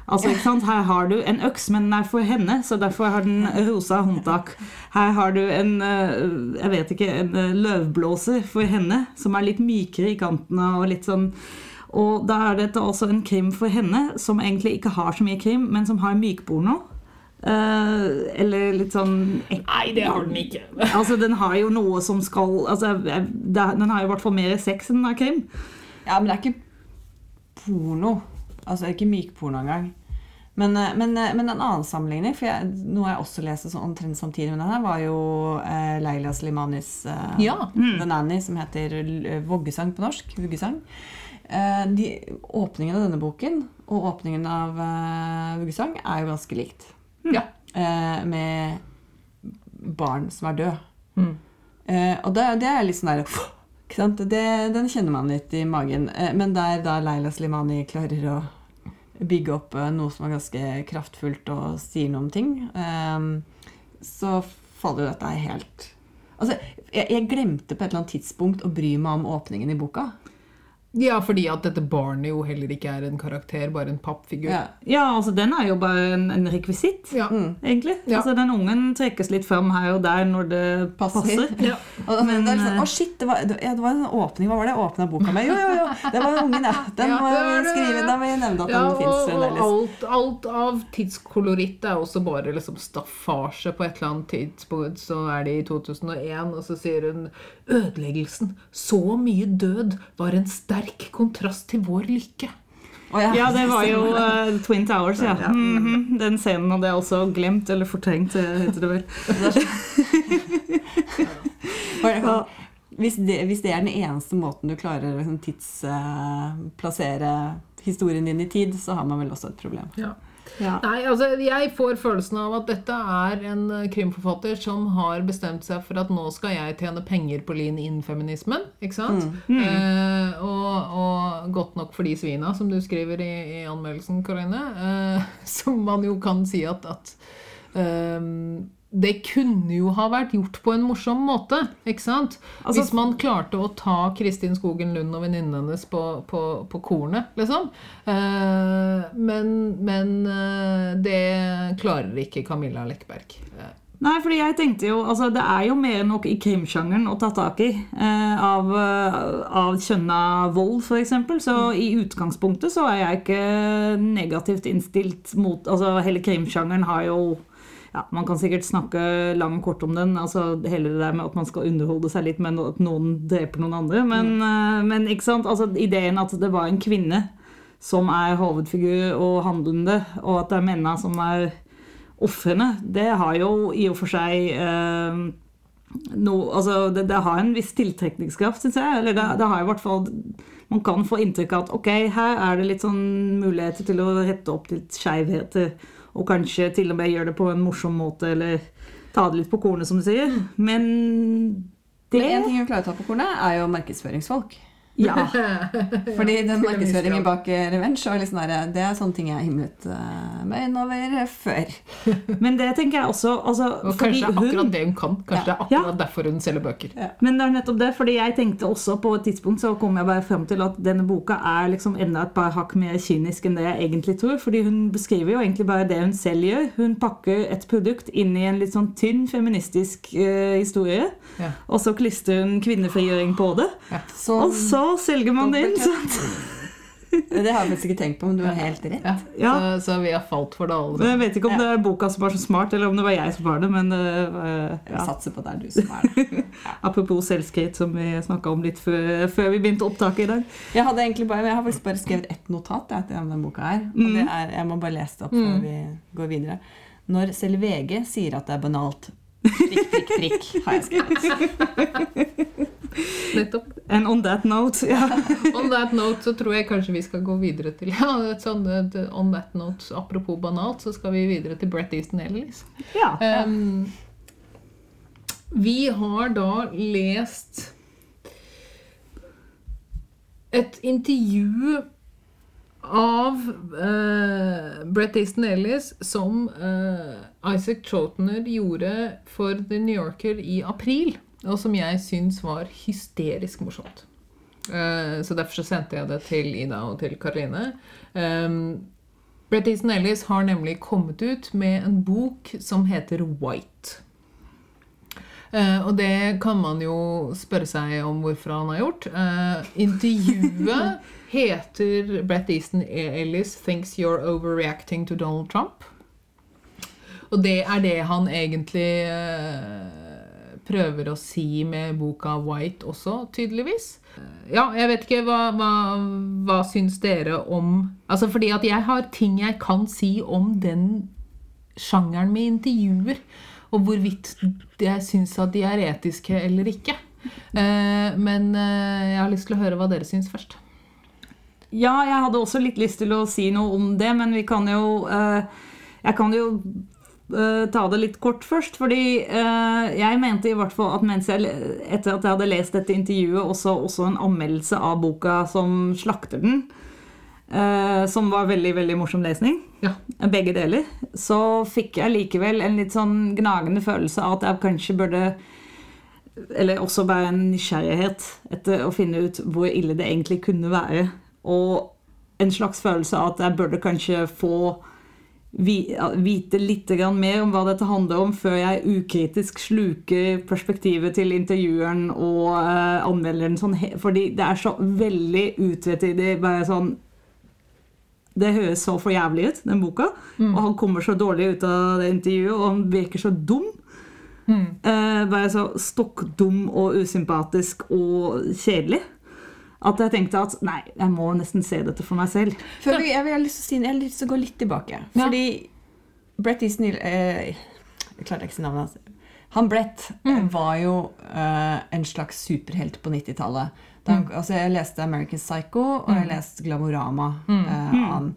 Altså, ikke sant? Her har du en øks, men den er for henne, så derfor har den rosa håndtak. Her har du en eh, jeg vet ikke, en eh, løvblåser for henne, som er litt mykere i kantene. og litt sånn og da er dette også en krim for henne, som egentlig ikke har så mye krim, men som har mykporno. Eh, eller litt sånn ek- Nei, det har den ikke. Altså, den har jo noe som skal altså, Den har jo i hvert fall mer sex enn den krim. Ja, men det er ikke porno. Altså det er ikke mykporno engang. Men, eh, men, eh, men en annen sammenligning, for jeg, noe jeg også leste sånn omtrent samtidig med denne, var jo eh, Leila Slimanis eh, Ja. The Nanny, som heter Voggesang på norsk. Vuggesang. Eh, de, åpningen av denne boken og åpningen av eh, Vuggesang er jo ganske likt. Ja. Eh, med barn som er døde. Mm. Eh, og det, det er litt sånn der ikke sant? Det, Den kjenner man litt i magen. Eh, men der da Leila Slimani klarer å bygge opp eh, noe som er ganske kraftfullt og sier noe om ting, eh, så faller jo dette helt Altså, jeg, jeg glemte på et eller annet tidspunkt å bry meg om åpningen i boka. Ja, fordi at dette barnet jo heller ikke er en karakter, bare en pappfigur. Ja. Ja, altså den er jo bare en, en rekvisitt, Ja. egentlig. Ja. Altså Den ungen trekkes litt fram her og der når det Passer. passer. Ja. Og, men, det er liksom, eh, Å, shit, det var, det, ja, det var en åpning. Hva var det jeg åpna boka med? Jo, jo, jo! Det var ungen, ja. Den Ja, må det vi skrive. Da vi nevne at Ja, den fins fremdeles. alt, alt av tidskoloritt er også bare liksom staffasje. På et eller annet tidspunkt så er det i 2001, og så sier hun Ødeleggelsen, så mye død, var en sterk kontrast til vår lykke. Oh, Ja, det var jo eh, Twin Towers, ja. Mm -hmm. Den scenen hadde jeg også glemt, eller fortrengt, eh, heter det vel. Hvis det, hvis det er den eneste måten du klarer å liksom, tidsplassere historien din i tid, så har man vel også et problem. Ja. Nei, altså Jeg får følelsen av at dette er en eh, krimforfatter som har bestemt seg for at nå skal jeg tjene penger på lean in-feminismen. Ikke sant? Eh, og, og godt nok for de svina, som du skriver i, i anmeldelsen, Karoline. Eh, som man jo kan si at, at ehm, det kunne jo ha vært gjort på en morsom måte. ikke sant? Altså- Hvis man klarte å ta Kristin Skogen Lund og venninnen hennes på, på, på kornet, liksom. Eh, men men eh, det klarer ikke Camilla Lekberg. Eh, Nei, fordi jeg tenkte jo altså Det er jo mer nok i krimsjangeren å ta tak i. Eh, av, eh, av kjønna vold, f.eks. Så i utgangspunktet så er jeg ikke negativt innstilt mot altså Hele krimsjangeren har jo ja, Man kan sikkert snakke lang og kort om den. altså Hele det der med at man skal underholde seg litt med at noen dreper noen andre. Men, mm. men ikke sant, altså ideen at det var en kvinne som er hovedfigur og handlende, og at det er mennene som er ofrene, det har jo i og for seg eh, no, Altså, det, det har en viss tiltrekningskraft, syns jeg. Eller det, det har i hvert fall Man kan få inntrykk av at ok, her er det litt sånn muligheter til å rette opp litt skeivheter, og kanskje til og med gjøre det på en morsom måte, eller ta det litt på kornet, som du sier. Men det Men en ting hun klarer å ta på kornet, er jo markedsføringsfolk. Ja. Fordi den markedsføringen bak eh, Revenge litt sånn der, det er sånne ting jeg himlet uh, meg innover eh, før. Men det tenker jeg også altså, og fordi kanskje det er hun- akkurat det hun kan. Kanskje det er Ja. akkurat derfor hun selger bøker. Men det er nettopp det, fordi jeg tenkte også på et tidspunkt så kom jeg bare frem til at denne boka er liksom enda et par hakk mer kynisk enn det jeg egentlig tror. Fordi hun beskriver jo egentlig bare det hun selv gjør. Hun pakker et produkt inn i en litt sånn tynn feministisk uh, historie. Ja. Og så klistrer hun kvinnefrigjøring på det. Så, Og så selger man det inn. Sant? det har jeg faktisk ikke tenkt på, men du har helt rett. Ja. Ja. Så, så vi har falt for det alle. Men Jeg vet ikke om det er boka som var så smart, eller om det var jeg som var det. Men uh, Jeg ja. satser på at det er du som er det. apropos selvskate, som vi snakka om litt før, før vi begynte opptaket i dag. Jeg, hadde egentlig bare, jeg har faktisk bare skrevet ett notat jeg, til denne boka her. Og det er, jeg må bare lese det opp før vi går videre. Når selv VG sier at det er banalt Prikk, prikk, prikk, har jeg skrevet. Nettopp. And on that note ja. On that note så tror jeg kanskje vi skal gå videre til ja, et sånt, On that note, apropos banalt, så skal vi videre til Brett Easton Ellis. ja. Um, vi har da lest et intervju av uh, Brett Easton Ellis som uh, Isaac Trotner gjorde for The New Yorker i april. og som jeg syns var hysterisk morsomt. Uh, så derfor så sendte jeg det til Ida og til Karoline. Um, Brett Easton Ellis har nemlig kommet ut med en bok som heter White. Eh, og det kan man jo spørre seg om hvorfor han har gjort. Eh, intervjuet heter Brett Easton Ellis 'Thinks You're Overreacting to Donald Trump'. Og det er det han egentlig eh, prøver å si med boka 'White' også, tydeligvis. Ja, jeg vet ikke hva, hva, hva syns dere om Altså fordi at jeg har ting jeg kan si om den sjangeren med intervjuer. Og hvorvidt jeg syns at de er etiske eller ikke. Eh, men eh, jeg har lyst til å høre hva dere syns først. Ja, jeg hadde også litt lyst til å si noe om det, men vi kan jo eh, Jeg kan jo ta det litt kort først. Fordi jeg mente i hvert fall at mens jeg, etter at jeg hadde lest dette intervjuet, også, også en anmeldelse av boka som slakter den, eh, som var veldig, veldig morsom lesning, Ja. begge deler, så fikk jeg likevel en litt sånn gnagende følelse av at jeg kanskje burde eller også bare en nysgjerrighet etter å finne ut hvor ille det egentlig kunne være. Og en slags følelse av at jeg burde kanskje få vite litt mer om hva dette handler om, før jeg ukritisk sluker perspektivet til intervjueren og uh, anmelderen. Sånn, fordi det er så veldig utvetydig. bare sånn det høres så for jævlig ut, den boka. Og han kommer så dårlig ut av det intervjuet, og han virker så dum. Eh, bare så stokkdum og usympatisk og kjedelig. At jeg tenkte at nei, jeg må nesten se dette for meg selv. Før jeg, jeg, vil, til å si, jeg har lyst til å gå litt tilbake. Ja. Fordi Brett Easton eh, Jeg klarte ikke å si navnet hans. Han Brett mm. var jo eh, en slags superhelt på 90-tallet. Da han- Altså, jeg leste American Psycho, og jeg leste Glamorama eh, av han.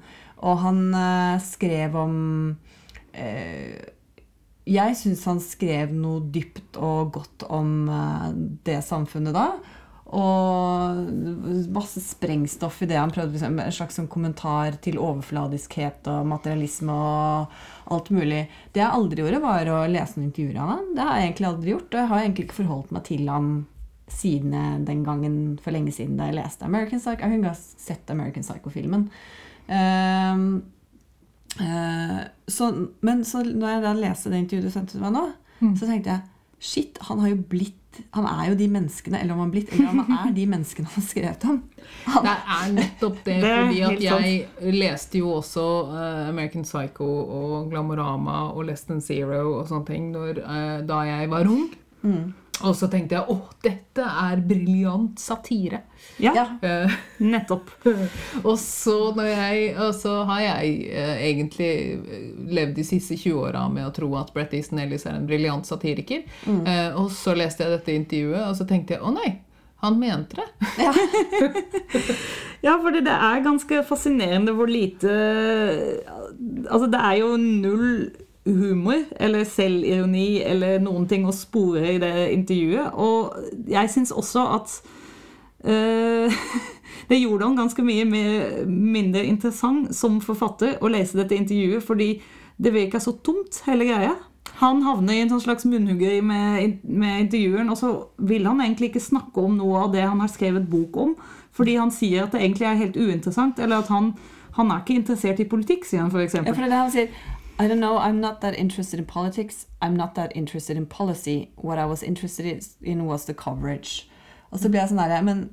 Og han eh, skrev om eh, Jeg syns han skrev noe dypt og godt om eh, det samfunnet da. Og masse sprengstoff i det han prøvde liksom, En slags sånn kommentar til overfladiskhet og materialisme og alt mulig. Det jeg aldri gjorde, var å lese noen intervjuer av han. Det har jeg egentlig aldri gjort. Og jeg har egentlig ikke forholdt meg til han siden jeg- den gangen for lenge siden da jeg leste American Psycho. Jeg har ikke sett American Psycho-filmen. Uh, uh, så, men så når jeg da leste det intervjuet du sendte til meg nå, så tenkte jeg Shit, han har jo blitt Han er jo de menneskene, eller om han blitt, eller om han er de menneskene han har skrevet om. Han, Det er nettopp det, Det er fordi at jeg sant. leste jo også uh, American Psycho og Glamorama og Less Than Zero og sånne ting når, uh, da jeg var ung. Mm. Og så tenkte jeg åh, dette er briljant satire. Ja, ja. Eh, nettopp. og, så når jeg, og så har jeg eh, egentlig eh, levd de siste 20 åra med å tro at Brett Easton Ellis er en briljant satiriker. Eh, og så leste jeg dette intervjuet, og så tenkte jeg å nei, han mente det. Ja, fordi det er ganske fascinerende hvor lite Altså, det er jo null humor eller selvironi eller noen ting å spore i det intervjuet. Og jeg syns også at øh, det gjorde han ganske mye mer, mindre interessant som forfatter å lese dette intervjuet, fordi det virka så tomt, hele greia. Han havner i en sånn slags munnhuggeri med, med intervjueren, og så vil han egentlig ikke snakke om noe av det han har skrevet bok om, fordi han sier at det egentlig er helt uinteressant, eller at han, han er ikke interessert i politikk, sier han f.eks. Ja, for det det han sier. I don't know, I'm not that interested in politics. I'm not that interested in policy. What I was interested in was the coverage. Og så blir jeg sånn der, men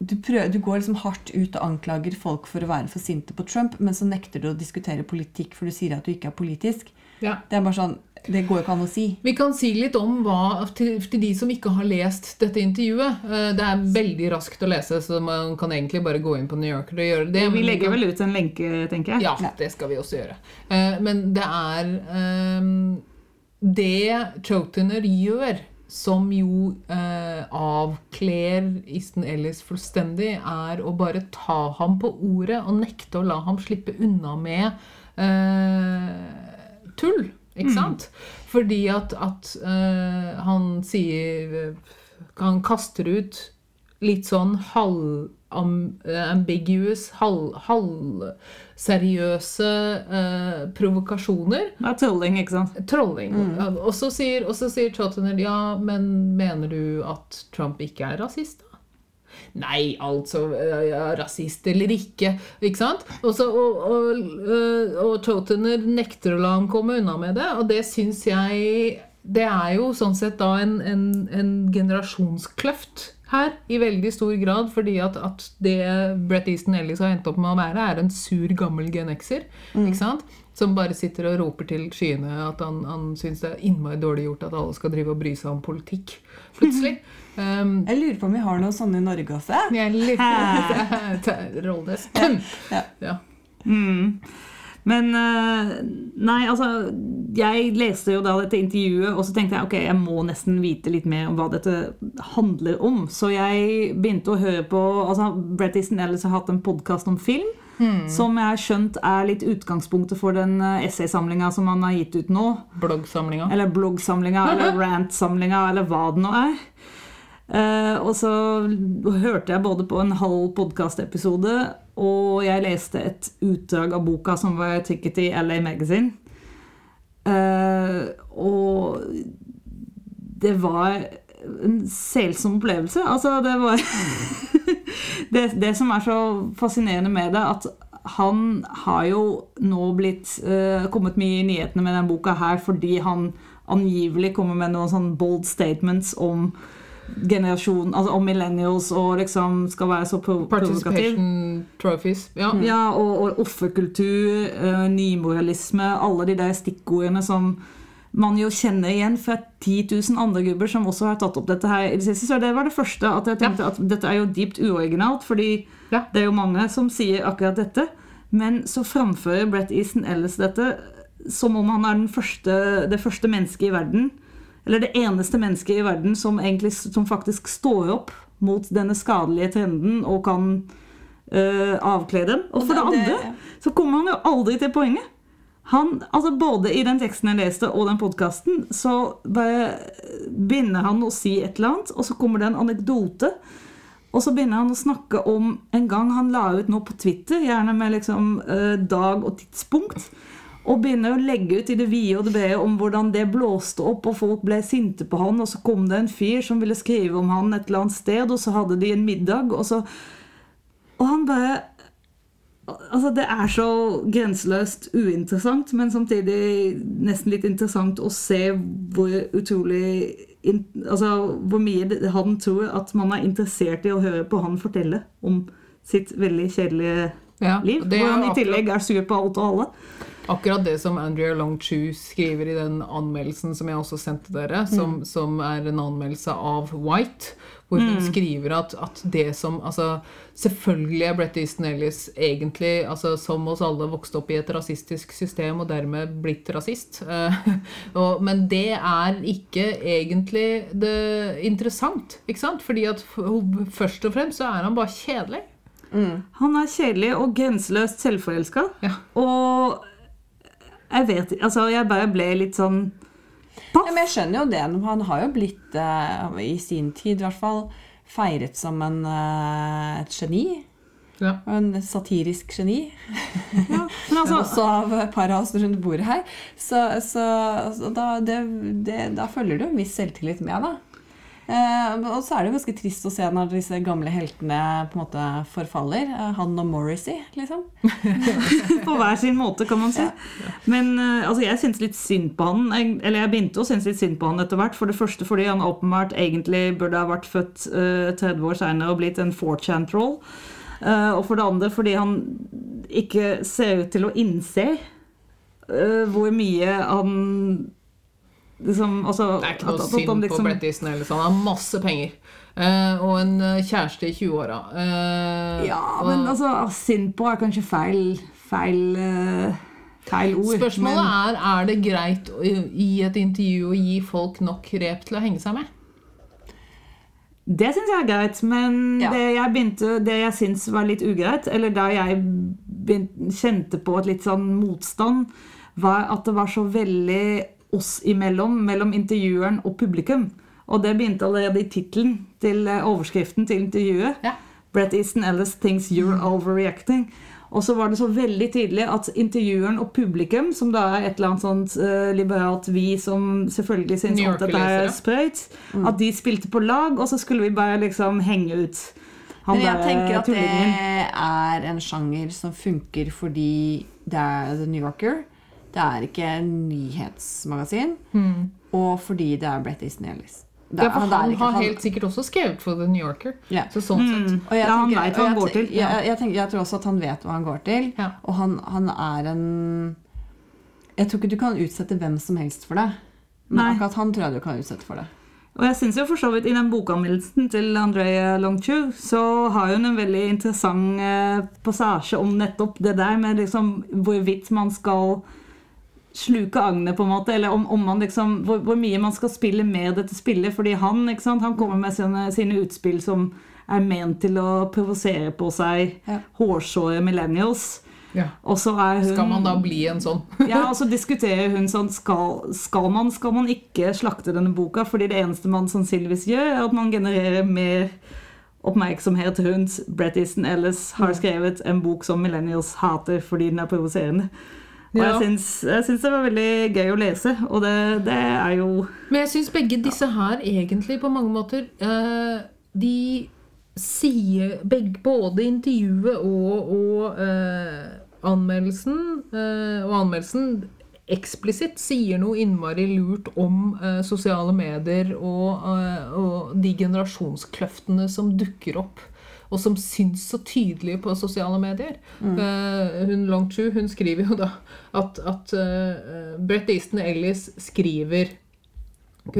du, prøver, du går liksom hardt ut og anklager folk for å være for sinte på Trump, men så nekter du å diskutere politikk, for du sier at du ikke er politisk. Ja. Det er bare sånn, det går jo ikke an å si. Vi kan si litt om hva til, til de som ikke har lest dette intervjuet. Eh, Det er veldig raskt å lese, så man kan egentlig bare gå inn på New Yorker og gjøre det. Vi legger vel ut en lenke, tenker jeg. Ja, det skal vi også gjøre. Eh, Men det er ehm, Det Chotiner gjør, som jo eh, avkler Easton Ellis fullstendig, er å bare ta ham på ordet og nekte å la ham slippe unna med eh, tull. Ikke sant? Fordi at, at uh, han sier Han kaster ut litt sånn halv-ambiguous, halvseriøse eh, provokasjoner. Det er trolling, ikke sant? Trolling. Og så sier, og så sier Chottener ja, men mener du at Trump ikke er rasist, da? Nei, altså ja, Rasist eller ikke, ikke sant? Og, så, og, og, Chottener nekter å la ham komme unna med det, og det syns jeg Det er jo sånn sett da en, en, en generasjonskløft her, i veldig stor grad, fordi at, at det Brett Easton Ellis har endt opp med å være, er en sur, gammel genexer. Ikke sant? Som bare sitter og roper til skyene at han, han syns det er innmari dårlig gjort at alle skal drive og bry seg om politikk, plutselig. Um, Jeg lurer på om vi har noen sånne i Norge også. jeg lurer på liker Rolles. Ja. Ja. Mm. Men eh, Nei, altså Jeg leste jo da dette intervjuet, og så tenkte jeg ok, jeg må nesten vite litt mer om hva dette handler om. Så jeg begynte å høre på altså Brett Easton Ellis har hatt en podkast om film. Som jeg har skjønt er litt utgangspunktet for den eh, essaysamlinga som han har gitt ut nå. Bloggsamlinga. Eller bloggsamlinga, eller rant-samlinga, eller hva det nå er. Uh, og så hørte jeg både på en halv podkastepisode, og jeg leste et utdrag av boka som var trykket i LA Magazine. Uh, og det var en selsom opplevelse. Altså, det var det, det som er så fascinerende med det, at han har jo nå blitt uh, kommet mye i nyhetene med denne boka her fordi han angivelig kommer med noen sånn bold statements om generasjon, altså om millennials og liksom skal være så pro provokativ. Trophies. Ja. Ja, og, og offerkultur, uh, nymoralisme, alle de der stikkordene som man jo kjenner igjen fra 10 000 andre grupper som også har tatt opp dette her i det siste. Så det var det første at jeg tenkte at dette er jo dypt uoriginalt, fordi Ja. det er jo mange som sier akkurat dette. Men så framfører Brett Easton Ellis dette som om han er den første, det første mennesket i verden, eller det eneste mennesket i verden som, egentlig, som faktisk står opp mot denne skadelige trenden og kan øh, avkle dem. Og for det andre så kommer han jo aldri til poenget. Han, altså Både i den teksten jeg leste og den podkasten, så bare begynner han å si et eller annet, og så kommer det en anekdote. Og så begynner han å snakke om en gang han la ut noe på Twitter, gjerne med liksom eh, dag og tidspunkt. Og begynner å legge ut i det vide og det brede om hvordan det blåste opp, og folk ble sinte på han, og så kom det en fyr som ville skrive om han et eller annet sted, og så hadde de en middag, og så Og han bare Altså, det er så grenseløst uinteressant, men samtidig nesten litt interessant å se hvor utrolig Altså hvor mye han tror at man er interessert i å høre på han fortelle om sitt veldig kjedelige Ja, liv. Hvor han i tillegg er sur på alt og alle. Akkurat det som Andrea Longchu skriver i den anmeldelsen som jeg også sendte dere, som, som er en anmeldelse av White, hvor hun skriver at, at det som altså, Selvfølgelig er Brett Easton Ellis egentlig, altså, som oss alle, vokst opp i et rasistisk system og dermed blitt rasist. Eh, og, men det er ikke egentlig det interessant, ikke sant? Fordi at først og fremst så er han bare kjedelig. Han er kjedelig og grenseløst selvforelska. Ja. Og jeg vet Altså, jeg bare ble litt sånn Ja, men jeg skjønner jo det. Han har jo blitt, uh, i sin tid i hvert fall, feiret som en, uh, et geni. Ja. En satirisk geni. ja, Men altså, også av et par av oss rundt bordet her. Så, så, så da, det, det, da følger det jo en viss selvtillit med, da. Eh, og så er det jo ganske trist å se når disse gamle heltene på en måte forfaller. Eh, han og Morrissey, liksom. På hver sin måte, kan man si. Men eh, altså, jeg syns litt synd på han. Eller jeg begynte å synes litt synd på han etter hvert. For det første fordi han åpenbart egentlig burde ha vært født uh, 30 år seinere og blitt en 4chan-troll. Uh, og for det andre fordi han ikke ser ut til å innse uh, hvor mye han liksom også, Det er ikke noe at- at- at synd på liksom- Brett Easton Ellis. Han har masse penger. Uh, og en eh, kjæreste i 20-åra. Uh, Ja, og men altså, synd på er kanskje feil Feil, eh, feil ord. Spørsmålet men- er er det greit å, i et intervju å gi folk nok rep til å henge seg med. Det syns jeg er greit, men Ja. det jeg begynte Det jeg syns var litt ugreit, eller da jeg begynte, kjente på et litt sånn motstand, var at det var så veldig oss imellom, mellom intervjueren og publikum. Og det begynte allerede i tittelen til eh, overskriften til intervjuet. Ja. Brett Easton Ellis thinks you're overreacting. Og så var det så veldig tydelig at intervjueren og publikum, som da er et eller annet sånt uh, liberalt vi som selvfølgelig syns at dette er sprøyt, mm. at de spilte på lag, og så skulle vi bare liksom henge ut han Men jeg der tenker at det er en sjanger som funker fordi det er The New Yorker. Det er ikke en nyhetsmagasin. Og fordi det er Brett Easton Ellis. Det Ja, for er han ikke- har han- helt sikkert også skrevet for The New Yorker. Yeah. Så sånn sett. Og jeg Ja, han veit hva han går til. Ja. Jeg, jeg, tenker, jeg tror også at han vet hva han går til. Ja. Og han, han er en Jeg tror ikke du kan utsette hvem som helst for det. Men Nei. akkurat han tror jeg du kan utsette for det. Og jeg synes jo for så vidt I den bokanmeldelsen til Andrea Longchu så har hun en veldig interessant eh, passasje om nettopp det der med liksom hvorvidt man skal sluke agnet, på en måte, eller om, om man liksom, hvor, hvor mye man skal spille med dette spillet. Fordi han ikke sant, han kommer med sine, sine utspill som er ment til å provosere på seg Ja. hårsåre millennials. Ja. Og så er hun Skal man da bli en sånn? ja, og så diskuterer hun sånn skal, skal, man, skal man ikke slakte denne boka? Fordi det eneste man sannsynligvis gjør, er at man genererer mer oppmerksomhet rundt Brett Easton Ellis har skrevet en bok som millennials hater fordi den er provoserende. Og jeg syns, jeg syns det var veldig gøy å lese, og det, det er jo Men jeg syns begge disse her egentlig på mange måter uh, De sier begge, Både intervjuet og, og uh, anmeldelsen uh, Og anmeldelsen eksplisitt sier noe innmari lurt om uh, sosiale medier og, uh, og de generasjonskløftene som dukker opp. Og som syns så tydelig på sosiale medier. Eh, hun Longchu hun skriver jo da at, at uh, Brett Easton Ellis skriver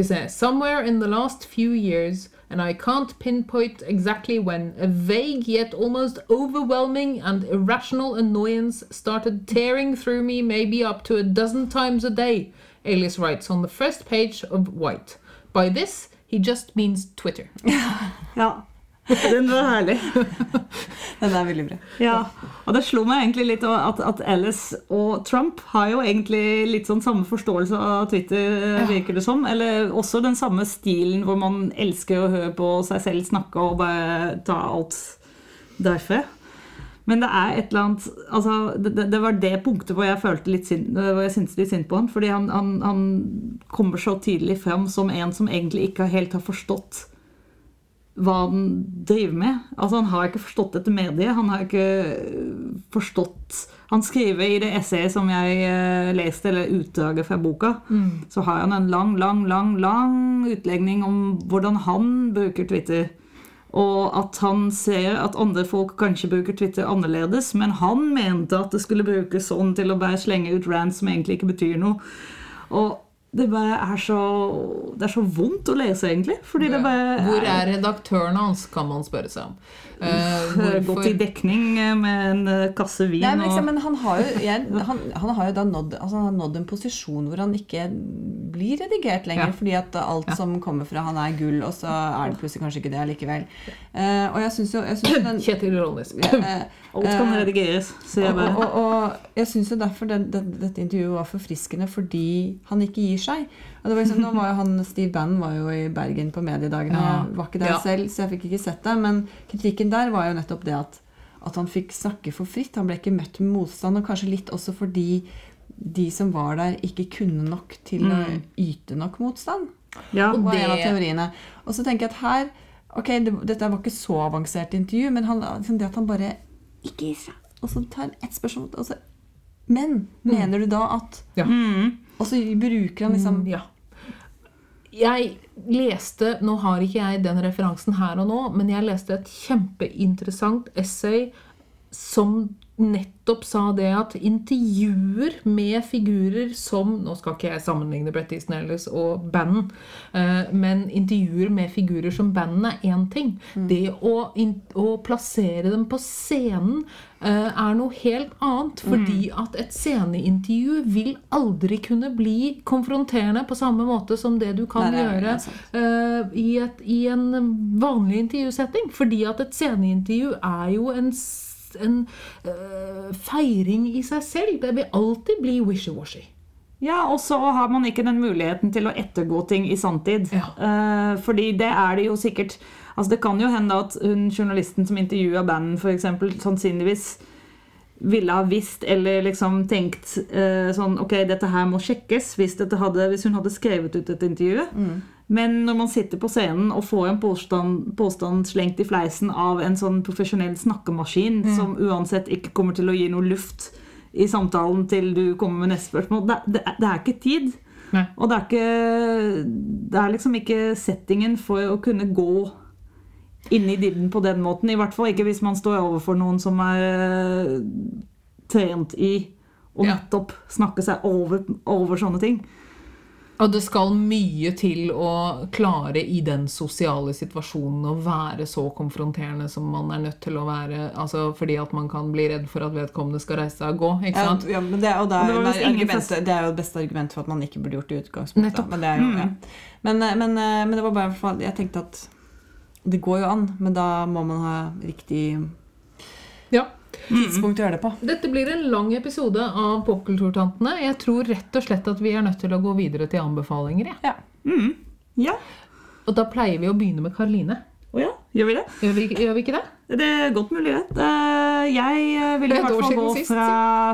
se Somewhere in the last few years, and I can't pinpoint exactly when, a vague yet almost overwhelming and irrational annoyance started tearing through me maybe up to a dozen times a day, Ellis writes on the first page of White. By this, he just means Twitter. Ja. Den var herlig. Den er veldig bra. Ja, og det slo meg egentlig litt at, at Alice og Trump har jo egentlig litt sånn samme forståelse av Twitter, virker det som. Eller også den samme stilen hvor man elsker å høre på seg selv snakke og bare ta alt derfra. Men det er et eller annet altså, det, det var det punktet hvor jeg følte litt synd, hvor jeg syntes litt synd på han. Fordi han, han, han kommer så tydelig fram som en som egentlig ikke helt har forstått hva han driver med. Altså Han har ikke forstått dette mediet. Han har ikke øh, forstått Han skriver i det essayet som jeg eh, leste, eller utdraget fra boka, så har han en lang, lang, lang, lang utlegning om hvordan han bruker Twitter. Og at han ser at andre folk kanskje bruker Twitter annerledes, men han mente at det skulle brukes sånn til å bare slenge ut rants som egentlig ikke betyr noe. Og det bare er så Det er så vondt å lese, egentlig. Fordi det bare Hvor er redaktøren hans, kan man spørre seg om. Eh, Gått i dekning eh, med en eh, kasse vin Nei, men, liksom, og men han, har jo, jeg, han, han har jo da nådd, altså han har nådd en posisjon hvor han ikke blir redigert lenger. Ja. Fordi at alt som kommer fra han er gull, og så er det plutselig kanskje ikke det likevel. Uh, og jeg syns jo jeg synes jo den, Kjetil eh, Alt kan redigeres, sier jeg og, og, og jeg syns jo derfor den, den, dette intervjuet var forfriskende fordi han ikke gir seg. Og det var liksom, nå var jo han, Steve Bannon var jo i Bergen på mediedagene. Ja. Jeg var ikke der Ja. selv, så jeg fikk ikke sett det. Men kritikken der var jo nettopp det at, at han fikk snakke for fritt. Han ble ikke møtt med motstand, og kanskje litt også fordi de som var der, ikke kunne nok til å Mm. yte nok motstand. Ja, Og var en av teoriene. Og så tenker jeg at her Ok, det, dette var ikke så avansert intervju, men han, liksom det at han bare ikke gir seg. Og så tar han ett spørsmål og så, Men mener du da at Ja. Mm. Og så bruker han liksom Mm, Ja. Jeg leste Nå har ikke jeg den referansen her og nå, men jeg leste et kjempeinteressant essay som nettopp sa det at intervjuer med figurer som Nå skal ikke jeg sammenligne Brett Easton Ellis og Bannon, eh, men intervjuer med figurer som Bannon er én ting. Det å, å plassere dem på scenen eh, er noe helt annet. Fordi at et sceneintervju vil aldri kunne bli konfronterende på samme måte som det du kan Nei, det gjøre eh, i, et, i en vanlig intervjusetting. Fordi at et sceneintervju er jo en, s- en uh, feiring i seg selv. Det vil alltid bli wishy-washy. Ja, og så har man ikke den muligheten til å ettergå ting i sanntid. Ja. Uh, fordi det er det jo sikkert Altså Det kan jo hende at hun journalisten som intervjua banden, f.eks., sannsynligvis ville ha visst eller liksom tenkt uh, sånn Ok, dette her må sjekkes hvis, hadde, hvis hun hadde skrevet ut et intervju. Men når man sitter på scenen og får en påstand, påstand slengt i fleisen av en sånn profesjonell snakkemaskin som uansett ikke kommer til å gi noe luft i samtalen til du kommer med neste spørsmål Det, det, det er ikke tid. Nei. Og det er ikke Det er liksom ikke settingen for å kunne gå inn i dybden på den måten. I hvert fall ikke hvis man står overfor noen som er eh, trent i å nettopp snakke seg over, over sånne ting. Og det skal mye til å klare i den sosiale situasjonen å være så konfronterende som man er nødt til å være. Altså fordi at man kan bli redd for at vedkommende skal reise seg og gå. ikke sant? ja, men det, og det, er, det argumentet, det er jo det beste argumentet for at man ikke burde gjort det i utgangspunktet. Men, det er jo, ja. men, eh, men, eh, men det var bare for jeg tenkte at det går jo an, men da må man ha riktig Ja. Tidspunkt å gjøre det på. Dette blir en lang episode av Popkulturtantene. Jeg tror rett og slett at vi er nødt til å gå videre til anbefalinger. Ja. Mm. Ja. Og da pleier vi å begynne med Karoline. Å ja, gjør vi det? Gjør vi, gjør vi ikke det? Det er godt mulig. Eh, Jeg vil i er hvert fall gå fra,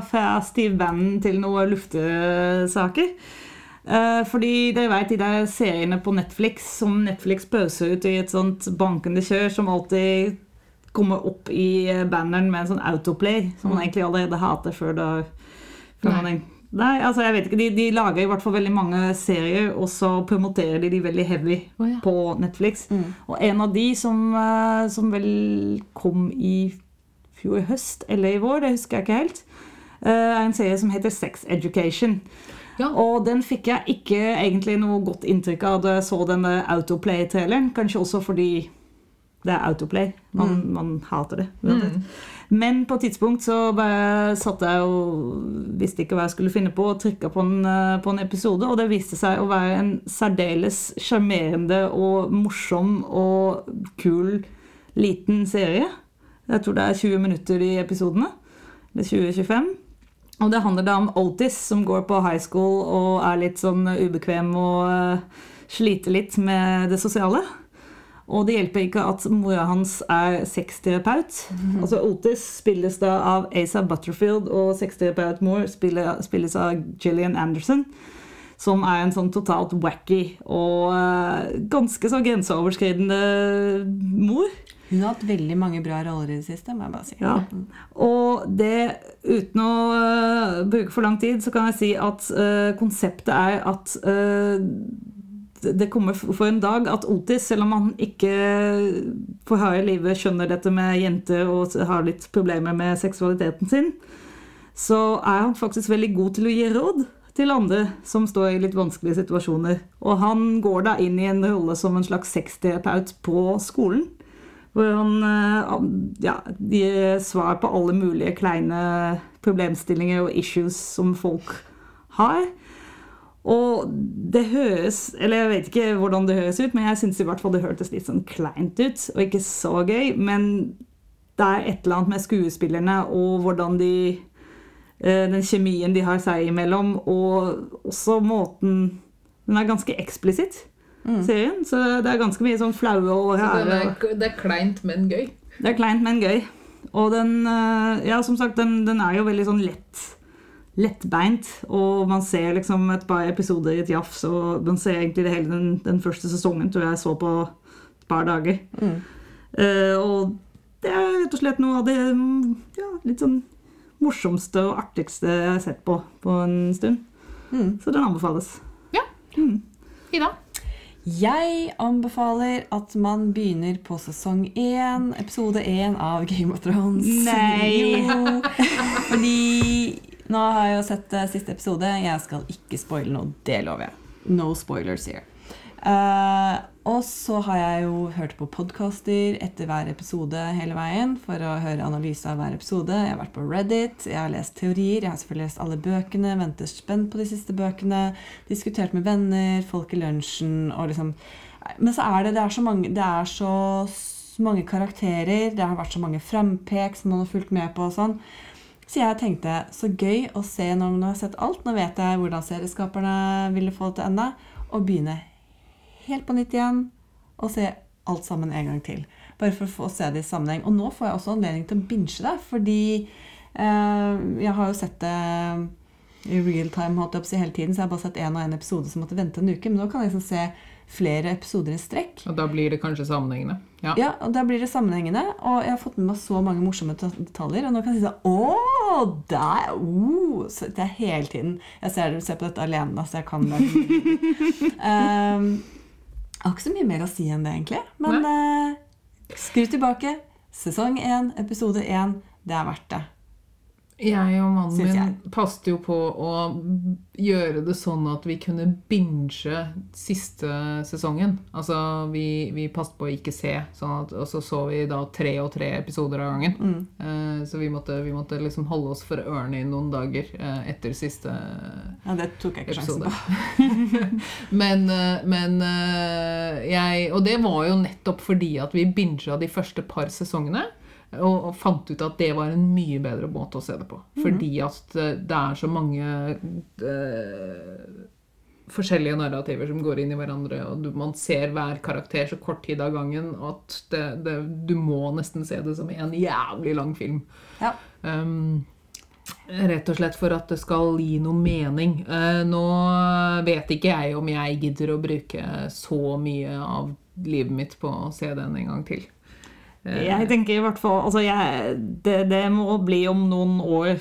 fra Steve Bannon til noen luftesaker. Eh, Fordi dere vet de der seriene på Netflix som Netflix pøser ut i et sånt bankende kjør, som alltid kommer opp i banneren med en sånn autoplay, som man egentlig allerede hater før da før Nei. man, Nei, altså jeg vet ikke. De, de lager i hvert fall veldig mange serier, og så promoterer de de veldig heavy oh, ja. på Netflix. Og en av de som, eh, som vel kom i fjor høst eller i vår, det husker jeg ikke helt, eh, er en serie som heter Sex Education. Ja. Og den fikk jeg ikke egentlig noe godt inntrykk av da jeg så denne Autoplay-traileren. Kanskje også fordi det er Autoplay. Man, man hater det. Mm. Men på et tidspunkt så bare satt jeg og visste ikke hva jeg skulle finne på, og trykka på, en, eh, på en episode, og det viste seg å være en særdeles sjarmerende og morsom og kul liten serie. Jeg tror det er 20 minutter i episodene. Eller 20-25. Og det handler da om Otis, som går på high school og er litt sånn ubekvem og uh, sliter litt med det sosiale. Og det hjelper ikke at mora hans er sexterapeut. Altså Otis spilles da av Asa Butterfield, og sexterapeut-mor spilles av Gillian Anderson. Som er en sånn totalt wacky og eh, ganske så grenseoverskridende mor. Hun har hatt veldig mange bra roller i det siste, må jeg bare si. Ja. Og det, uten å uh, bruke for lang tid, så kan jeg si at uh, konseptet er at øh, det- kommer for en dag at Otis, selv om han ikke for harde livet skjønner dette med jenter og har litt problemer med seksualiteten sin, så er han faktisk veldig god til å gi råd til andre som står i litt vanskelige situasjoner. Og han går da inn i en rolle som en slags sexterapeut på skolen. Hvor han eh, ja, gir svar på alle mulige kleine problemstillinger og issues som folk har. Og det høres Eller jeg vet ikke hvordan det høres ut, men jeg syns i hvert fall det hørtes litt sånn kleint ut, og ikke så gøy. Men det er et eller annet med skuespillerne og hvordan de eh, Den kjemien de har seg imellom, og også måten Den er ganske eksplisitt, serien. Så det er ganske mye sånn flaue og den er, det er kleint, men gøy. det er kleint, men gøy. Og den, eh, ja, som sagt, den, den er jo veldig sånn lett lettbeint, og man ser liksom et par episoder i et jafs, og man ser egentlig det hele den, den første sesongen, tror jeg så på et par dager. Eh, og det er rett og slett noe av det mm, ja, litt sånn morsomste og artigste jeg har sett på på en stund. Mm. Så den anbefales. Ja. Ida? Jeg anbefaler at man begynner på sesong én, episode én av Game of Thrones. Nei. Jo. Fordi nå har jeg jo sett uh, siste episode. Jeg skal ikke spoile noe. Det lover jeg. No spoilers here. Uh, og så har jeg jo hørt på podkaster etter hver episode hele veien for å høre analyse av hver episode. Jeg har vært på Reddit, jeg har lest teorier, jeg har selvfølgelig lest alle bøkene, venter spent på de siste bøkene, diskutert med venner, folk i lunsjen og liksom Men så er det, det er så mange, det er så mange karakterer, det har vært så mange frempek som man har fulgt med på og sånn. Så jeg tenkte så gøy å se når man har sett alt. Nå vet jeg hvordan serieskaperne ville få det til ende. Og begynne helt på nytt igjen og se alt sammen en gang til. Bare for å få se det i sammenheng. Og nå får jeg også anledning til å binge det, fordi eh, jeg har jo sett det i real time holdt jeg på å si, hele tiden, så jeg har bare sett én og én episode som måtte vente en uke. Men nå kan jeg liksom se flere episoder i strekk. Og da blir det kanskje sammenhengende. Ja. Ja, og Da blir det sammenhengende, og jeg har fått med meg så mange morsomme detaljer. Og nå kan jeg si sånn Å, der! Oh, så det er hele tiden Jeg ser, ser på dette alene, så jeg kan det. um, jeg har ikke så mye mer å si enn det, egentlig. Men uh, skru tilbake. Sesong én, episode én. Det er verdt det. Jeg og mannen min passet jo på å gjøre det sånn at vi kunne binge siste sesongen. Altså, vi, vi passet på å ikke se, sånn at, og så så vi da tre og tre episoder av gangen. Mm. Uh, så vi måtte, vi måtte liksom holde oss for ørene i noen dager uh, etter siste episode. Ja, det tok jeg ikke sjansen på. men uh, men jeg Og det var jo nettopp fordi at vi binga de første par sesongene. Og, og fant ut at det var en mye bedre måte å se det på. Fordi at eh, det er så mange uh, forskjellige narrativer som går inn i hverandre, og du, man ser hver karakter så kort tid av gangen at det, det, du må nesten se det som en jævlig lang film. Ja. Um, rett og slett for at det skal gi noe mening. Eh, nå vet ikke jeg om jeg gidder å bruke så mye av livet mitt på å se den en gang til. Eh, Jeg tenker i hvert fall altså jeg, det, det må bli om noen år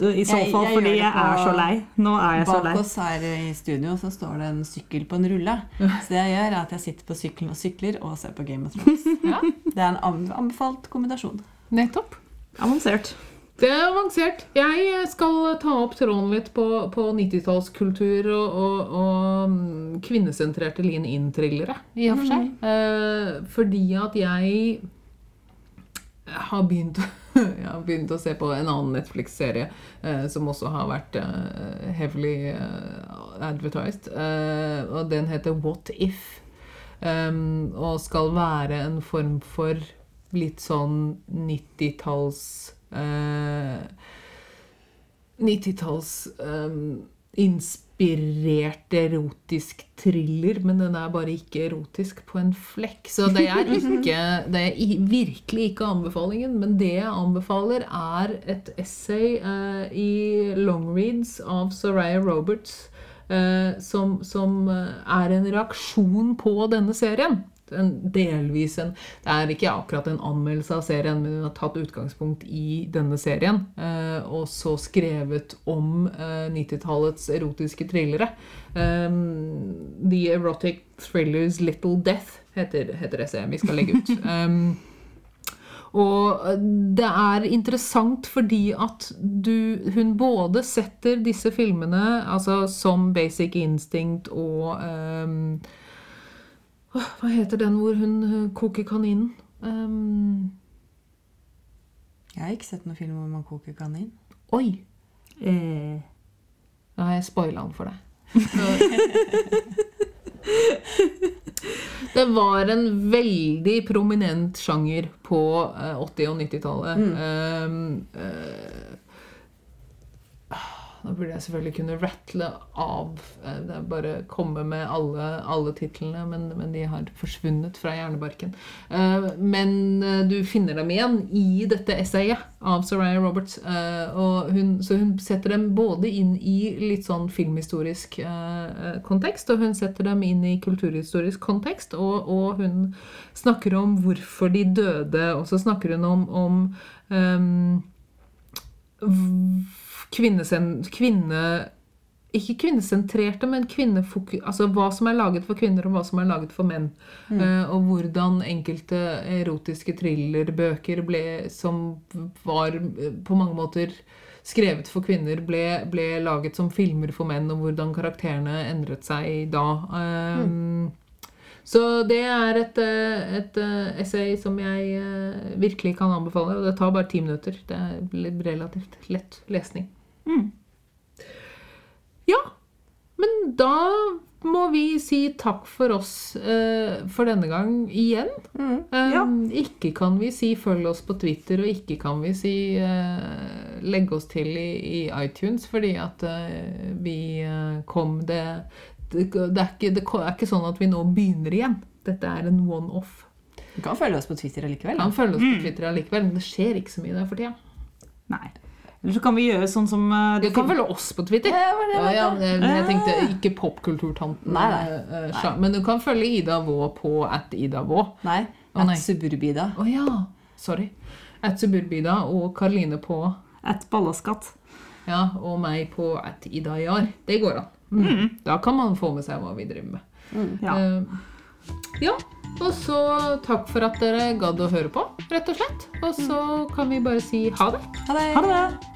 i så fall, jeg fordi jeg er så lei. Nå er jeg så lei. Bak oss her i studio så står det en sykkel på en rulle. Så det jeg gjør, er at jeg sitter på sykkelen og sykler og ser på Game of Thrones. Ja. Det er en anbefalt kombinasjon. Nettopp. Avansert. Det er avansert. Jeg skal ta opp tråden litt på, på 90-tallskultur og, og, og mm, kvinnesentrerte lean in-thrillere, i og for seg. Eh, fordi at jeg har begynt, jeg har begynt å se på en annen Netflix-serie eh, som også har vært eh, heavily eh, advertised. Eh, og den heter What If. Og skal være en form for litt sånn 90-talls eh, 90-talls um, inspirert erotisk thriller, men den er bare ikke erotisk på en flekk. Så det er ikke Det er virkelig ikke anbefalingen, men det jeg anbefaler, er et essay eh, i Longreads av Soraya Roberts, Uh, som, som eh, er en reaksjon på denne serien. En delvis en Det er ikke akkurat en anmeldelse av serien, men hun har tatt utgangspunkt i denne serien. Eh, og så skrevet om eh, 90-tallets erotiske thrillere. Um, The Erotic Thrillers Little Death heter, heter essayet vi skal legge ut. Um, og det er interessant fordi at du, hun både setter disse filmene altså som Basic Instinct og ehm, åh, Hva heter den hvor hun eh, koker kaninen? Um... Jeg har ikke sett noen film hvor man koker kanin. oi! Eh, Da har jeg spoila den for deg. Det var en veldig prominent sjanger på eh, 80- og 90-tallet. Um, eh, da burde jeg selvfølgelig kunne rattle av eh, Bare komme med alle, alle titlene, men, men de har forsvunnet fra hjernebarken. Eh, men eh, du finner dem igjen i dette essayet av Soraya Roberts. hun, så hun setter dem både inn i litt sånn filmhistorisk kontekst, og hun setter dem inn i kulturhistorisk kontekst, og, og hun snakker om hvorfor de døde, og så snakker hun om, om kvinnesen, kvinne ikke kvinnesentrerte, men kvinnefoku... Altså hva som er laget for kvinner, og hva som er laget for menn. Eh, og hvordan enkelte erotiske thrillerbøker ble, som var eh, på mange måter skrevet for kvinner, ble, ble laget som filmer for menn, og hvordan karakterene endret seg da. Eh, Så det er et, eh, et eh, essay som jeg eh, virkelig kan anbefale. Og det tar bare ti minutter. Det er relativt lett lesning. Ja, men da må vi si takk for oss eh, for denne gang igjen. Mm. ja. um, Ikke kan vi si følg oss på Twitter, og ikke kan vi si eh, legg oss til i, i iTunes, fordi at eh, vi kom det det, det, er ikke, det er ikke sånn at vi nå begynner igjen. Dette er en one-off. Du kan følge oss på Twitter allikevel. Kan følge oss på Twitter allikevel, men det skjer ikke så mye der for tida. Nei. Eller så kan vi gjøre sånn som eh, Du kan følge oss på Twitter. Ja, det Ja, jeg ja, jeg tenkte ikke popkulturtanten. Nei, nei. eh, eh, Men du kan følge Ida Vå på at Ida Vå. Nei. At oh, At Suburbida. Å ja, sorry. At Suburbida og Karoline på et ballaskatt. Ja, og meg på at Ida Jar. Det går an. Mm. Da kan man få med seg hva vi driver med. Ja. Eh, ja, og så takk for at dere gadd å høre på, rett og slett. Og så kan vi bare si ha det. Ha det! Ha det!